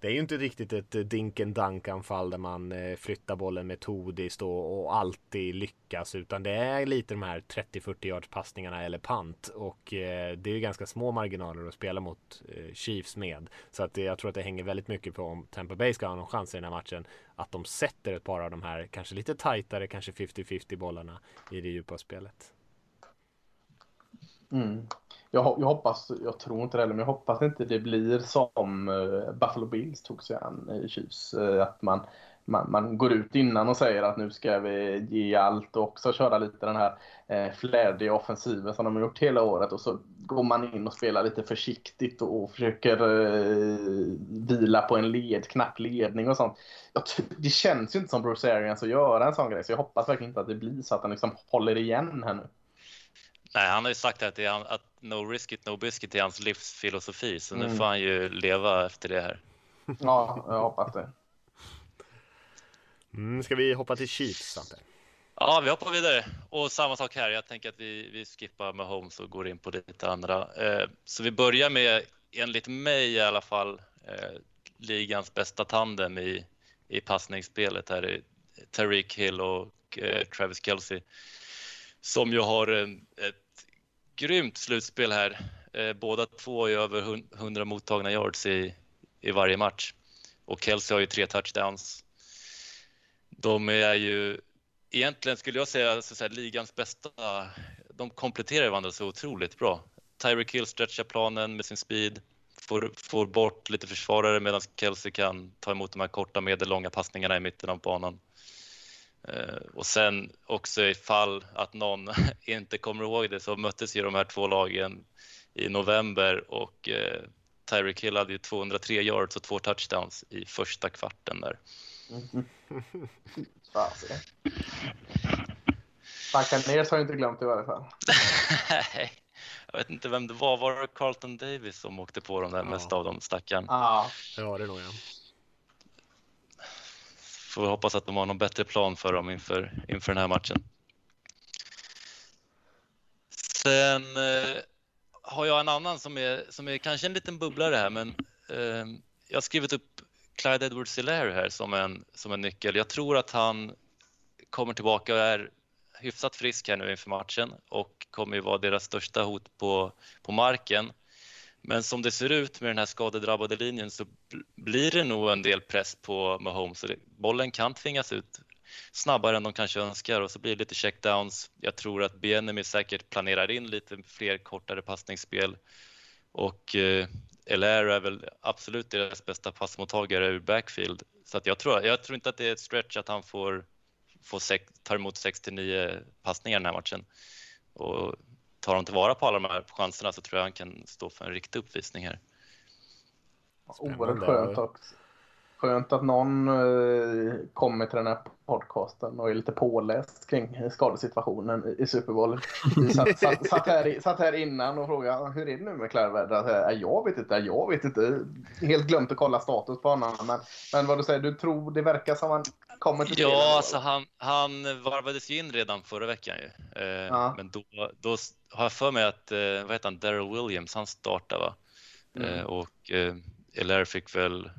det är ju inte riktigt ett eh, dinken dank anfall där man eh, flyttar bollen metodiskt och, och alltid lyckas utan det är lite de här 30-40 yards passningarna eller pant och eh, det är ju ganska små marginaler att spela mot eh, Chiefs med. Så att jag tror att det hänger väldigt mycket på om Tampa Bay ska ha någon chans i den här matchen att de sätter ett par av de här kanske lite tajtare, kanske 50-50 bollarna i det djupa spelet. Mm. Jag, jag hoppas, jag tror inte det heller, men jag hoppas inte det blir som eh, Buffalo Bills tog sig an i Chiefs. Eh, att man man, man går ut innan och säger att nu ska vi ge allt och också köra lite den här eh, flärdiga offensiven som de har gjort hela året och så går man in och spelar lite försiktigt och, och försöker eh, vila på en led, knapp ledning och sånt. det känns ju inte som Bruce Arians att göra en sån grej så jag hoppas verkligen inte att det blir så att han liksom håller igen här nu. Nej, han har ju sagt att, det är, att no risk it, no biscuit är hans livsfilosofi, så mm. nu får han ju leva efter det här. Ja, jag hoppas det. Mm, ska vi hoppa till Chiefs, Svante? Ja, vi hoppar vidare. Och samma sak här. Jag tänker att vi, vi skippar med Holmes och går in på lite andra. Eh, så vi börjar med, enligt mig i alla fall, eh, ligans bästa tandem i, i passningsspelet här. Tariq Hill och eh, Travis Kelce. Som ju har en, ett grymt slutspel här. Eh, båda två är över 100 mottagna yards i, i varje match. Och Kelsey har ju tre touchdowns de är ju egentligen skulle jag säga så här, ligans bästa. De kompletterar varandra så otroligt bra. Tyreek Hill stretchar planen med sin speed, får, får bort lite försvarare medan Kelsey kan ta emot de här korta medellånga passningarna i mitten av banan. Eh, och sen också ifall att någon inte kommer ihåg det så möttes ju de här två lagen i november och eh, Tyreek Hill hade ju 203 yards och två touchdowns i första kvarten där. Mm. Fasiken. Buccaneers har jag inte glömt i varje fall. Nej, jag vet inte vem det var. Var det Carlton Davis som åkte på dem där ja. mest av dem, stackaren? Ja, det var det nog ja. Får hoppas att de har någon bättre plan för dem inför, inför den här matchen. Sen eh, har jag en annan som är, som är kanske en liten bubblare här, men eh, jag har skrivit upp Clyde edwards hilaire här som en, som en nyckel. Jag tror att han kommer tillbaka och är hyfsat frisk här nu inför matchen och kommer ju vara deras största hot på, på marken. Men som det ser ut med den här skadedrabbade linjen så blir det nog en del press på Mahomes. Bollen kan tvingas ut snabbare än de kanske önskar och så blir det lite checkdowns. Jag tror att Bienemy säkert planerar in lite fler kortare passningsspel och eh, Elair är väl absolut deras bästa passmottagare ur backfield. Så att jag, tror, jag tror inte att det är ett stretch att han får, får sex, tar emot 6-9 passningar den här matchen. Och tar de tillvara på alla de här chanserna så tror jag han kan stå för en riktig uppvisning här. Oerhört skönt också. Skönt att någon eh, kommer till den här podcasten och är lite påläst kring skadesituationen i Super Bowl. Vi satt, satt, satt, här, satt här innan och frågade hur är det nu med Claire Jag vet inte, jag vet inte. Helt glömt att kolla status på honom. Men, men vad du säger, du tror det verkar som han kommer till Ja, alltså han, han varvades ju in redan förra veckan ju. Eh, ja. Men då, då har jag för mig att, eh, vad heter han, Daryl Williams, han startade va? Mm. Eh, och eh, Elair fick väl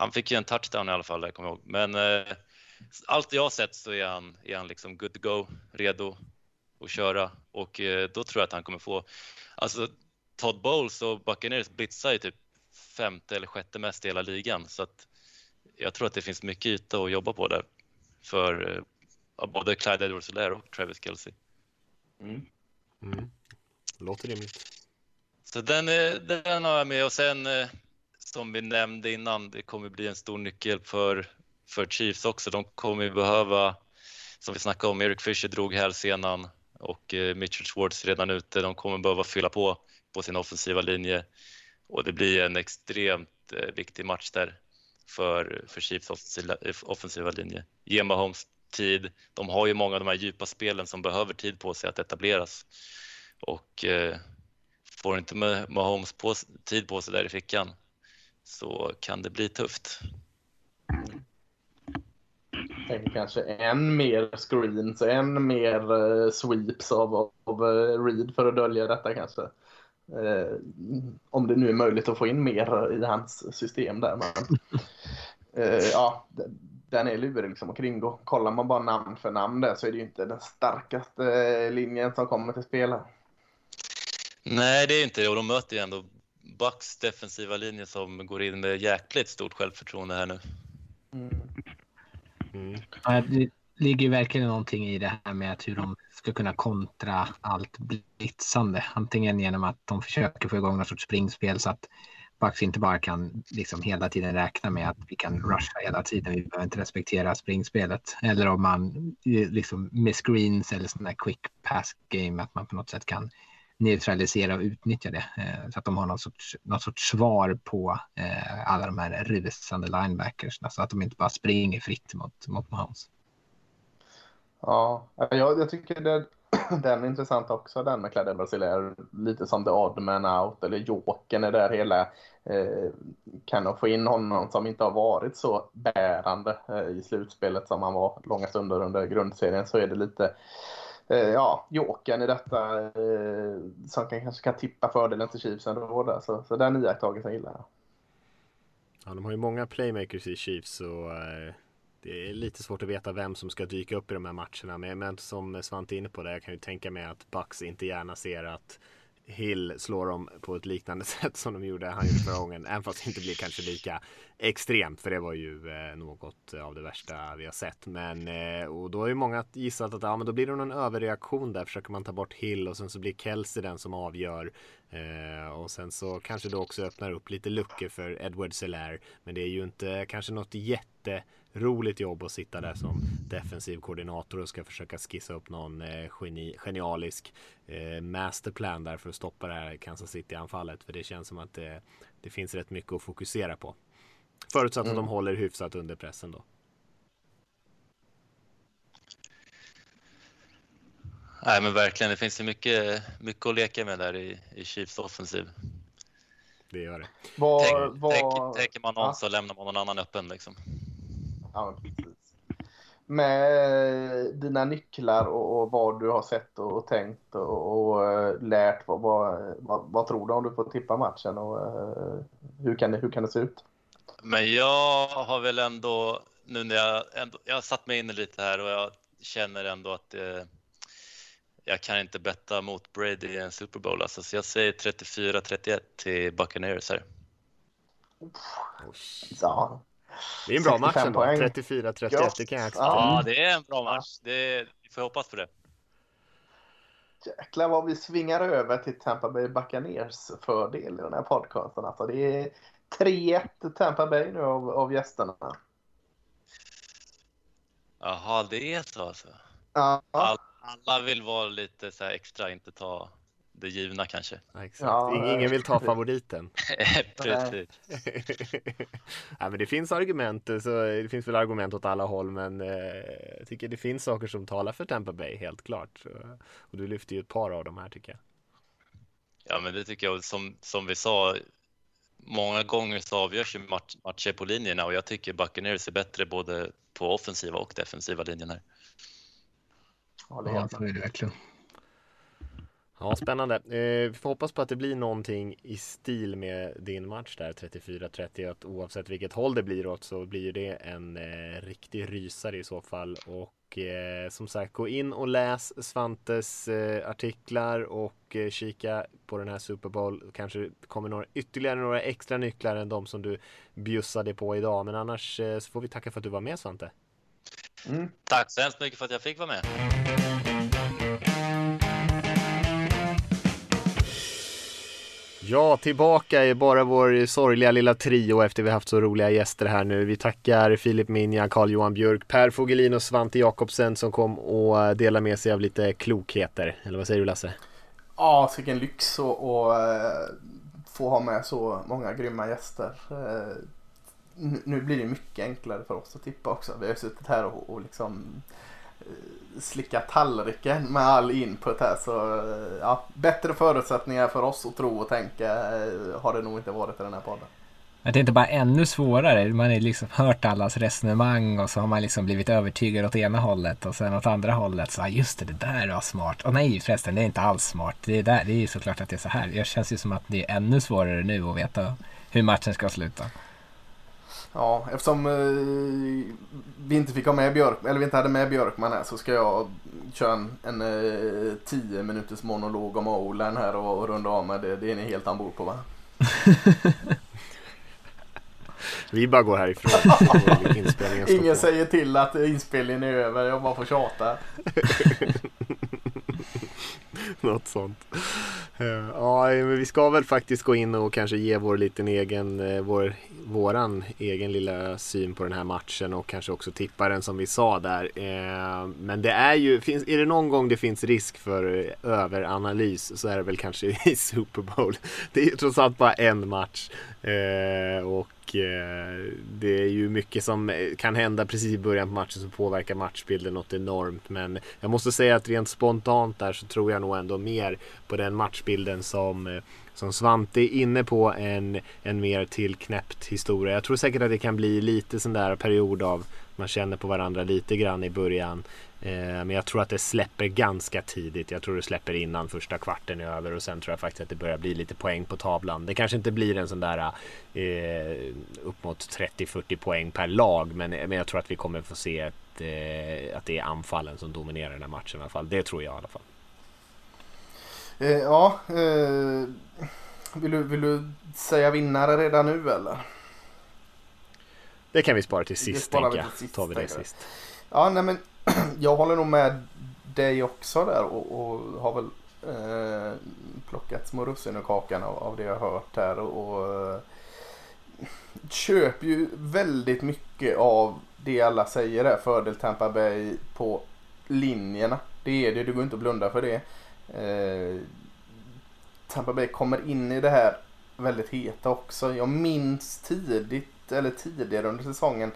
han fick ju en touchdown i alla fall, jag kommer ihåg. Men eh, allt jag har sett så är han, är han liksom good to go, redo att köra och eh, då tror jag att han kommer få, alltså Todd Bowles och Buccaneers blitzar ju typ femte eller sjätte mest i hela ligan så att jag tror att det finns mycket yta att jobba på där för eh, både Clyde edwards och Travis Kelce. Mm. Mm. Låter rimligt. Så den, den har jag med och sen eh, som vi nämnde innan, det kommer bli en stor nyckel för, för Chiefs också. De kommer behöva, som vi snackade om, Eric Fisher drog hälsenan och eh, Mitchell Schwartz redan ute. De kommer behöva fylla på på sin offensiva linje och det blir en extremt eh, viktig match där för, för Chiefs offensiva, offensiva linje. Ge Mahomes tid. De har ju många av de här djupa spelen som behöver tid på sig att etableras och eh, får inte Mahomes på, tid på sig där i fickan så kan det bli tufft. Tänker kanske än mer screens, än mer uh, sweeps av, av uh, Reed för att dölja detta kanske. Uh, om det nu är möjligt att få in mer i hans system där. Men, ja, den är lurig liksom att kringgå. Kollar man bara namn för namn där så är det ju inte den starkaste linjen som kommer till spel. Nej, det är inte det och de möter ju ändå Bucks defensiva linje som går in med jäkligt stort självförtroende här nu. Mm. Mm. Ja, det ligger verkligen någonting i det här med att hur de ska kunna kontra allt blitzande. Antingen genom att de försöker få igång någon sorts springspel så att Bucks inte bara kan liksom hela tiden räkna med att vi kan rusha hela tiden. Vi behöver inte respektera springspelet. Eller om man liksom med screens eller sådana quick pass game att man på något sätt kan neutralisera och utnyttja det. Eh, så att de har någon sorts, någon sorts svar på eh, alla de här rusande linebackers. Så att de inte bara springer fritt mot, mot Mahomes. Ja, jag, jag tycker det, den är intressant också, den med Cladden Brasilier. Lite som the odd man out eller Jokern är där hela. Eh, kan de få in honom som inte har varit så bärande eh, i slutspelet som han var långa stunder under grundserien så är det lite Eh, ja, Jokern i detta eh, som kan, kanske kan tippa fördelen till Chiefs ändå. Där. Så, så den iakttagelsen gillar jag. Ja, de har ju många playmakers i Chiefs och eh, det är lite svårt att veta vem som ska dyka upp i de här matcherna. Men, men som Svante är inne på det, jag kan ju tänka mig att Bucks inte gärna ser att Hill slår dem på ett liknande sätt som de gjorde, han gjorde förra gången. Även fast det inte blir kanske lika extremt, för det var ju eh, något av det värsta vi har sett. Men, eh, och då har ju många gissat att ja, men då blir det någon överreaktion där, försöker man ta bort Hill och sen så blir Kelsey den som avgör. Eh, och sen så kanske det också öppnar upp lite luckor för Edward Selaire. Men det är ju inte kanske något jätte roligt jobb att sitta där som defensiv koordinator och ska försöka skissa upp någon eh, geni, genialisk eh, masterplan där för att stoppa det här Kansas City-anfallet. För det känns som att det, det finns rätt mycket att fokusera på. Förutsatt mm. att de håller hyfsat under pressen då. Nej men verkligen, det finns ju mycket, mycket att leka med där i, i Chiefs offensiv. Det gör det. Var, Tänk, var... Tänker man någon ja. så lämnar man någon annan öppen liksom. Ja, precis. Med dina nycklar och, och, vad du har sett och, och tänkt och, och uh, lärt, vad, vad, vad, tror du om du får tippa matchen och uh, hur, kan det, hur kan det se ut? Men jag har väl ändå, nu när jag, ändå, jag har satt mig in lite här och jag känner ändå att det, jag kan inte betta mot Brady i en Super Bowl. Alltså, så jag säger 34-31 till Buccaneers här. Ja, det är en bra match ändå. 34-31, det kan jag acceptera. Ja, det är en bra match. Det, vi får hoppas på det. Jäklar vad vi svingar över till Tampa Bay Buccaneers fördel i den här podcasten. Alltså, det är 3-1 Tampa Bay nu av, av gästerna. Jaha, det är så alltså? Ja. All, alla vill vara lite så extra, inte ta det givna kanske. Ja, exakt. Ja, Ingen vill ta favoriten. Precis. ja, men det finns argument, så det finns väl argument åt alla håll, men eh, jag tycker det finns saker som talar för Tampa Bay, helt klart. Och du lyfter ju ett par av dem här tycker jag. Ja, men det tycker jag, som, som vi sa, många gånger så avgörs ju match, matcher på linjerna och jag tycker Buccaneers är bättre både på offensiva och defensiva linjen här. Ja, det är det verkligen. Ja, spännande. Eh, vi får hoppas på att det blir någonting i stil med din match där 34-30. Att oavsett vilket håll det blir åt så blir det en eh, riktig rysare i så fall. Och eh, som sagt, gå in och läs Svantes eh, artiklar och eh, kika på den här Super Bowl. Kanske kommer några, ytterligare några extra nycklar än de som du bjussade på idag. Men annars eh, så får vi tacka för att du var med Svante. Mm. Tack så hemskt mycket för att jag fick vara med. Ja, tillbaka är bara vår sorgliga lilla trio efter vi haft så roliga gäster här nu. Vi tackar Filip Minja, Carl-Johan Björk, Per Fogelin och Svante Jakobsen som kom och delade med sig av lite klokheter. Eller vad säger du Lasse? Ja, vilken lyx att eh, få ha med så många grymma gäster. Eh, nu blir det mycket enklare för oss att tippa också. Vi har suttit här och, och liksom slicka tallriken med all input här. Så eh, ja, bättre förutsättningar för oss att tro och tänka eh, har det nog inte varit i den här podden. Jag tänkte bara ännu svårare. Man har liksom hört allas resonemang och så har man liksom blivit övertygad åt ena hållet och sen åt andra hållet. Så ah, just det, det där var smart. Och nej förresten, det är inte alls smart. Det är, där, det är såklart att det är så här. Det känns ju som att det är ännu svårare nu att veta hur matchen ska sluta. Ja, eftersom eh, vi inte fick ha med Björk, eller vi inte hade med Björkman här så ska jag köra en, en eh, tio minuters monolog om Olan här och, och runda av med det. Det är ni helt ombord på va? vi bara går härifrån. Ingen säger till att inspelningen är över, jag bara får tjata. Något sånt. Eh, ja, men vi ska väl faktiskt gå in och kanske ge vår liten egen, eh, vår, våran egen lilla syn på den här matchen och kanske också tippa den som vi sa där. Eh, men det är ju, finns, är det någon gång det finns risk för överanalys så är det väl kanske i Super Bowl. Det är ju trots allt bara en match. Eh, och eh, det är ju mycket som eh, kan hända precis i början på matchen som påverkar matchbilden något enormt. Men jag måste säga att rent spontant där så tror jag nog ändå mer på den matchbilden som, eh, som Svante är inne på än en mer tillknäppt historia. Jag tror säkert att det kan bli lite sån där period av man känner på varandra lite grann i början. Eh, men jag tror att det släpper ganska tidigt. Jag tror det släpper innan första kvarten är över och sen tror jag faktiskt att det börjar bli lite poäng på tavlan. Det kanske inte blir en sån där eh, upp mot 30-40 poäng per lag men, men jag tror att vi kommer få se ett, eh, att det är anfallen som dominerar den här matchen i alla fall. Det tror jag i alla fall. Eh, ja, eh, vill, du, vill du säga vinnare redan nu eller? Det kan vi spara till sist tänker jag. Tar vi det sist. Ja, nej men jag håller nog med dig också där och, och har väl eh, plockat små russin ur kakan av, av det jag har hört här och, och eh, köper ju väldigt mycket av det alla säger är fördel Tampa Bay på linjerna. Det är det, du går inte att blunda för det. Eh, Tampa Bay kommer in i det här väldigt heta också. Jag minns tidigt, eller tidigare under säsongen,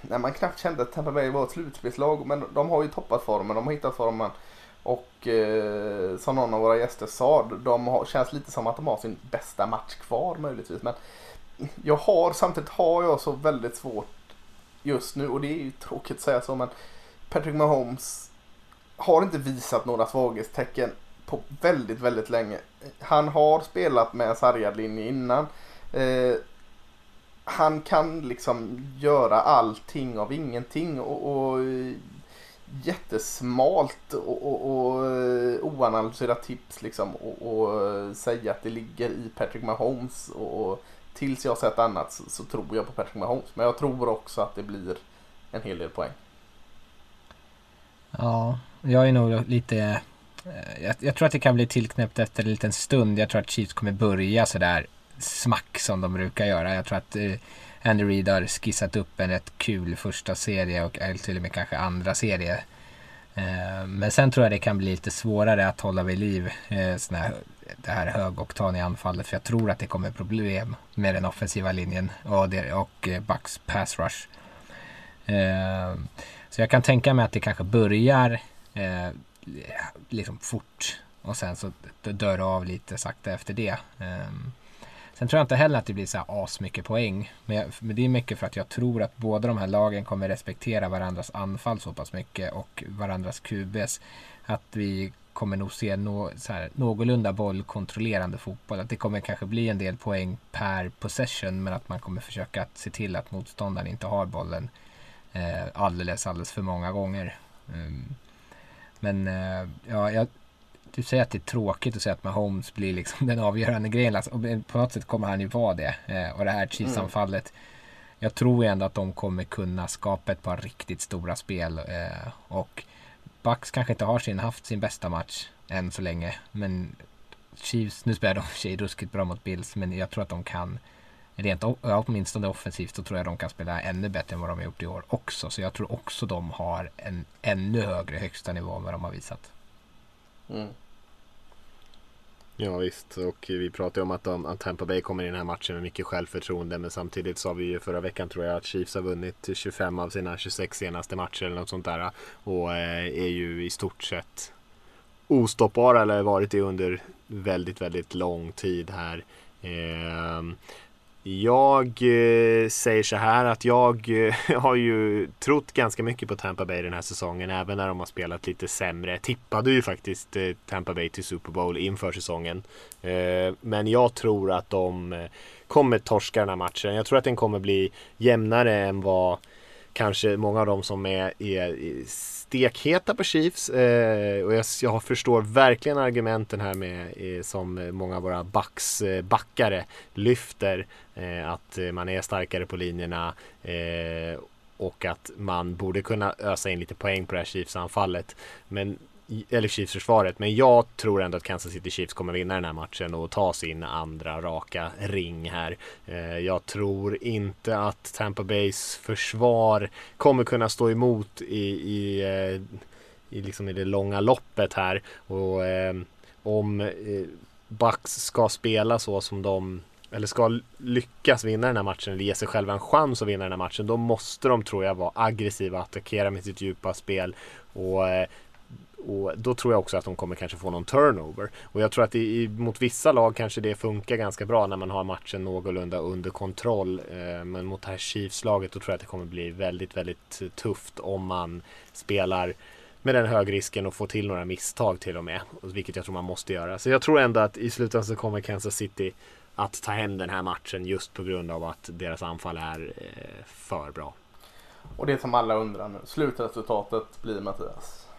när man knappt kände att Tampa Bay var ett slutspelslag. Men de har ju toppat formen, de har hittat formen. Och eh, som någon av våra gäster sa, de har, känns lite som att de har sin bästa match kvar möjligtvis. Men jag har, samtidigt har jag så väldigt svårt just nu, och det är ju tråkigt att säga så, men Patrick Mahomes har inte visat några svaghetstecken på väldigt, väldigt länge. Han har spelat med en sargad linje innan. Eh, han kan liksom göra allting av ingenting och, och eh, jättesmalt och, och, och eh, oanalyserat tips liksom och, och, eh, säga att det ligger i Patrick Mahomes och, och tills jag sett annat så, så, tror jag på Patrick Mahomes. Men jag tror också att det blir en hel del poäng. Ja, jag är nog lite... Jag, jag tror att det kan bli tillknäppt efter en liten stund. Jag tror att Chiefs kommer börja sådär smack som de brukar göra. Jag tror att eh, Andy Reid har skissat upp en rätt kul första serie och till och med kanske andra serie. Eh, men sen tror jag det kan bli lite svårare att hålla vid liv eh, här, det här högoktaniga anfallet. För jag tror att det kommer problem med den offensiva linjen och, det, och eh, Bucks pass rush. Eh, så jag kan tänka mig att det kanske börjar eh, liksom fort och sen så dör det av lite sakta efter det. Um, Sen tror jag inte heller att det blir så här asmycket poäng. Men, jag, men det är mycket för att jag tror att båda de här lagen kommer respektera varandras anfall så pass mycket och varandras QBs. Att vi kommer nog se no, så här, någorlunda bollkontrollerande fotboll. Att det kommer kanske bli en del poäng per possession men att man kommer försöka att se till att motståndaren inte har bollen eh, alldeles, alldeles för många gånger. Mm. men eh, ja, jag, du säger att det är tråkigt att säga att Mahomes blir liksom den avgörande grejen. Alltså, och på något sätt kommer han ju vara det. Eh, och det här Chiefs-anfallet. Mm. Jag tror ändå att de kommer kunna skapa ett par riktigt stora spel. Eh, och Bucks kanske inte har sin, haft sin bästa match än så länge. Men Chiefs, nu spelar de för sig ruskigt bra mot Bills. Men jag tror att de kan rent åtminstone offensivt så tror jag de kan spela ännu bättre än vad de har gjort i år också. Så jag tror också de har en ännu högre högsta nivå än vad de har visat. Mm. Ja visst, och vi pratade om att, de, att Tampa Bay kommer i den här matchen med mycket självförtroende. Men samtidigt sa vi ju förra veckan tror jag att Chiefs har vunnit 25 av sina 26 senaste matcher eller något sånt där. Och eh, är ju i stort sett ostoppbara eller varit det under väldigt, väldigt lång tid här. Ehm, jag eh, säger så här att jag eh, har ju trott ganska mycket på Tampa Bay den här säsongen. Även när de har spelat lite sämre. Tippade ju faktiskt eh, Tampa Bay till Super Bowl inför säsongen. Eh, men jag tror att de eh, kommer torska den här matchen. Jag tror att den kommer bli jämnare än vad kanske många av dem som är, är stekheta på Chiefs eh, och jag, jag, förstår verkligen argumenten här med eh, som många av våra eh, backare lyfter eh, att eh, man är starkare på linjerna eh, och att man borde kunna ösa in lite poäng på det här Chiefs anfallet. Men eller Chiefs-försvaret. Men jag tror ändå att Kansas City Chiefs kommer vinna den här matchen och ta sin andra raka ring här. Eh, jag tror inte att Tampa Bays försvar kommer kunna stå emot i, i, eh, i, liksom i det långa loppet här. Och eh, om eh, Bucks ska spela så som de eller ska lyckas vinna den här matchen eller ge sig själva en chans att vinna den här matchen då måste de tror jag vara aggressiva, attackera med sitt djupa spel och och då tror jag också att de kommer kanske få någon turnover. Och jag tror att i, mot vissa lag kanske det funkar ganska bra när man har matchen någorlunda under kontroll. Eh, men mot det här Chiefs-laget då tror jag att det kommer bli väldigt, väldigt tufft om man spelar med den högrisken och får till några misstag till och med. Vilket jag tror man måste göra. Så jag tror ändå att i slutändan så kommer Kansas City att ta hem den här matchen just på grund av att deras anfall är eh, för bra. Och det som alla undrar nu, slutresultatet blir Mattias?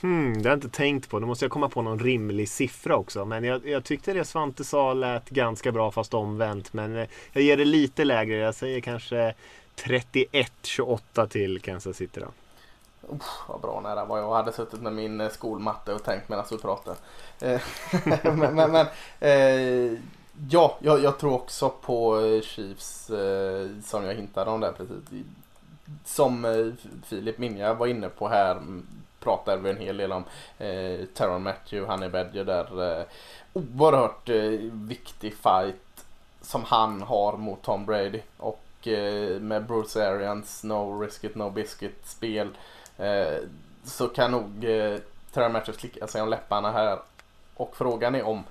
Hmm, det har jag inte tänkt på. Nu måste jag komma på någon rimlig siffra också. Men jag, jag tyckte det Svante sa lät ganska bra fast omvänt. Men eh, jag ger det lite lägre. Jag säger kanske 31-28 till Kansas City då. Uff, vad bra nära vad jag hade suttit med min eh, skolmatte och tänkt medan du pratade. Eh, men, men, men eh, ja, jag, jag, tror också på Chiefs eh, som jag hintade om där precis. Som eh, Filip Minja var inne på här mm, pratar vi en hel del om eh, Terron Matthew, han är Badger där. Eh, oerhört eh, viktig fight som han har mot Tom Brady. Och eh, med Bruce Arians No Risk It No Biscuit spel eh, så kan nog eh, Terron Matthew slicka sig om läpparna här. Och frågan är om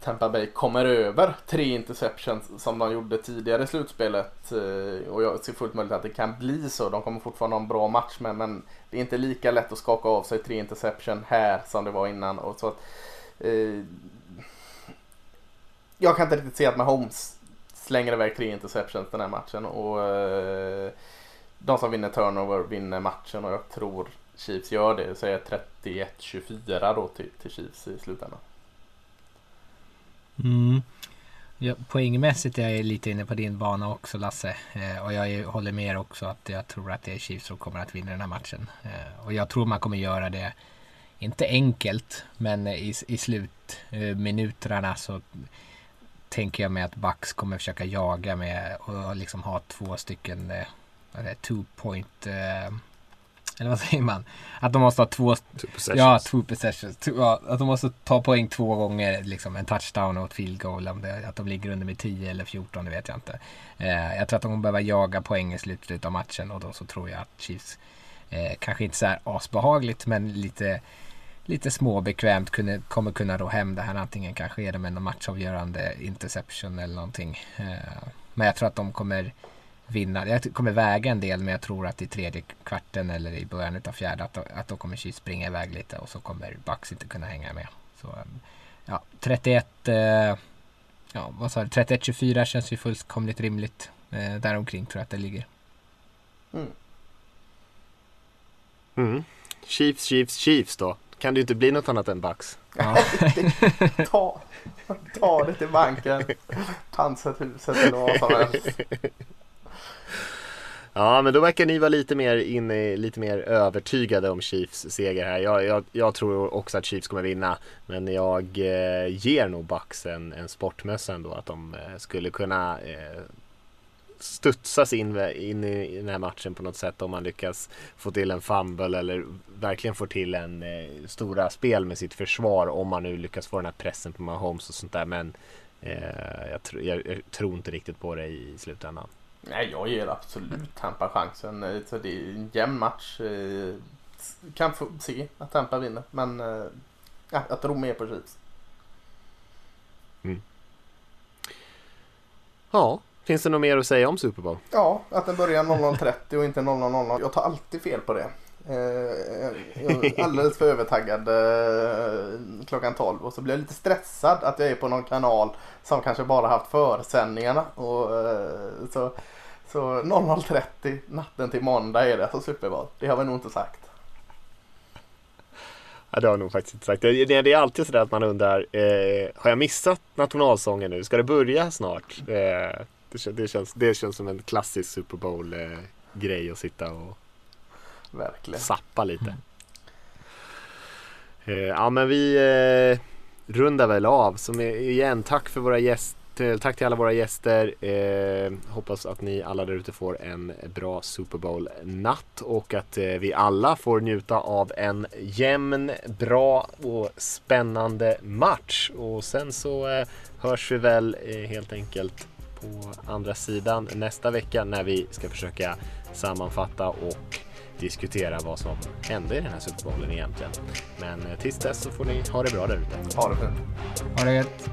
Tampa Bay kommer över tre interceptions som de gjorde tidigare i slutspelet. Eh, och jag ser fullt möjligt att det kan bli så. De kommer fortfarande ha en bra match med men det är inte lika lätt att skaka av sig tre interception här som det var innan. Och så att, eh, jag kan inte riktigt se att Mahomes slänger iväg tre interceptions den här matchen. Och eh, de som vinner turnover vinner matchen och jag tror Chiefs gör det. Så är 31-24 då till, till Chiefs i slutändan. Mm. Ja, poängmässigt är jag lite inne på din bana också Lasse. Eh, och jag håller med också att jag tror att det är Chiefs som kommer att vinna den här matchen. Eh, och jag tror man kommer göra det, inte enkelt, men i, i slutminuterna så tänker jag mig att Bucks kommer försöka jaga med och liksom ha två stycken eh, two point eh, eller vad säger man? Att de måste ha två... Two possessions. Ja, two possessions. Two, ja, att de måste ta poäng två gånger, liksom en touchdown och ett field goal. Om det, att de ligger under med 10 eller 14, det vet jag inte. Eh, jag tror att de kommer behöva jaga poäng i slutet av matchen och då så tror jag att Chiefs, eh, kanske inte så här asbehagligt, men lite lite småbekvämt kunde, kommer kunna ro hem det här. Antingen kanske är det med någon matchavgörande interception eller någonting. Eh, men jag tror att de kommer vinna. Jag kommer väga en del men jag tror att i tredje kvarten eller i början av fjärde att, att då kommer Chiefs springa iväg lite och så kommer Bucks inte kunna hänga med. Så, ja, 31 eh, ja, vad sa du? 31-24 känns ju fullkomligt rimligt. Eh, däromkring tror jag att det ligger. Mm. Mm. Chiefs, Chiefs, Chiefs då. Kan det ju inte bli något annat än Bucks. Ja. ta, ta det till banken. Pansarhuset eller vad som helst. Ja, men då verkar ni vara lite mer inne, lite mer övertygade om Chiefs seger här. Jag, jag, jag tror också att Chiefs kommer vinna, men jag eh, ger nog Bucks en, en sportmössa ändå att de eh, skulle kunna eh, studsas in, in i den här matchen på något sätt om man lyckas få till en fumble eller verkligen får till en eh, stora spel med sitt försvar om man nu lyckas få den här pressen på Mahomes och sånt där. Men eh, jag, tr jag, jag, tror inte riktigt på det i slutändan. Nej, jag ger absolut Tampa chansen. Eh, så det är en jämn match. Eh, kan få se att Tampa vinner, men eh, ja, jag tror mer på Chiefs. Mm. Ja, finns det något mer att säga om Super Bowl? Ja, att den börjar 00.30 och inte 00.00. Jag tar alltid fel på det. Jag är alldeles för övertaggad klockan 12 och så blir jag lite stressad att jag är på någon kanal som kanske bara haft försändningarna. Och, så så 00.30 natten till måndag är det för Super Bowl. Det har vi nog inte sagt. Ja, det har jag nog faktiskt inte sagt. Det, det är alltid sådär att man undrar, eh, har jag missat nationalsången nu? Ska det börja snart? Eh, det, det, känns, det känns som en klassisk Super Bowl-grej eh, att sitta och Verkligen. sappa lite. Eh, ja men vi eh, rundar väl av. Som igen, tack för våra gäster. Tack till alla våra gäster. Eh, hoppas att ni alla där ute får en bra Super Bowl-natt och att eh, vi alla får njuta av en jämn, bra och spännande match. Och sen så eh, hörs vi väl eh, helt enkelt på andra sidan nästa vecka när vi ska försöka sammanfatta och diskutera vad som hände i den här Super Bowlen egentligen. Men eh, tills dess så får ni ha det bra där ute. Ha det fint. Ha det gött.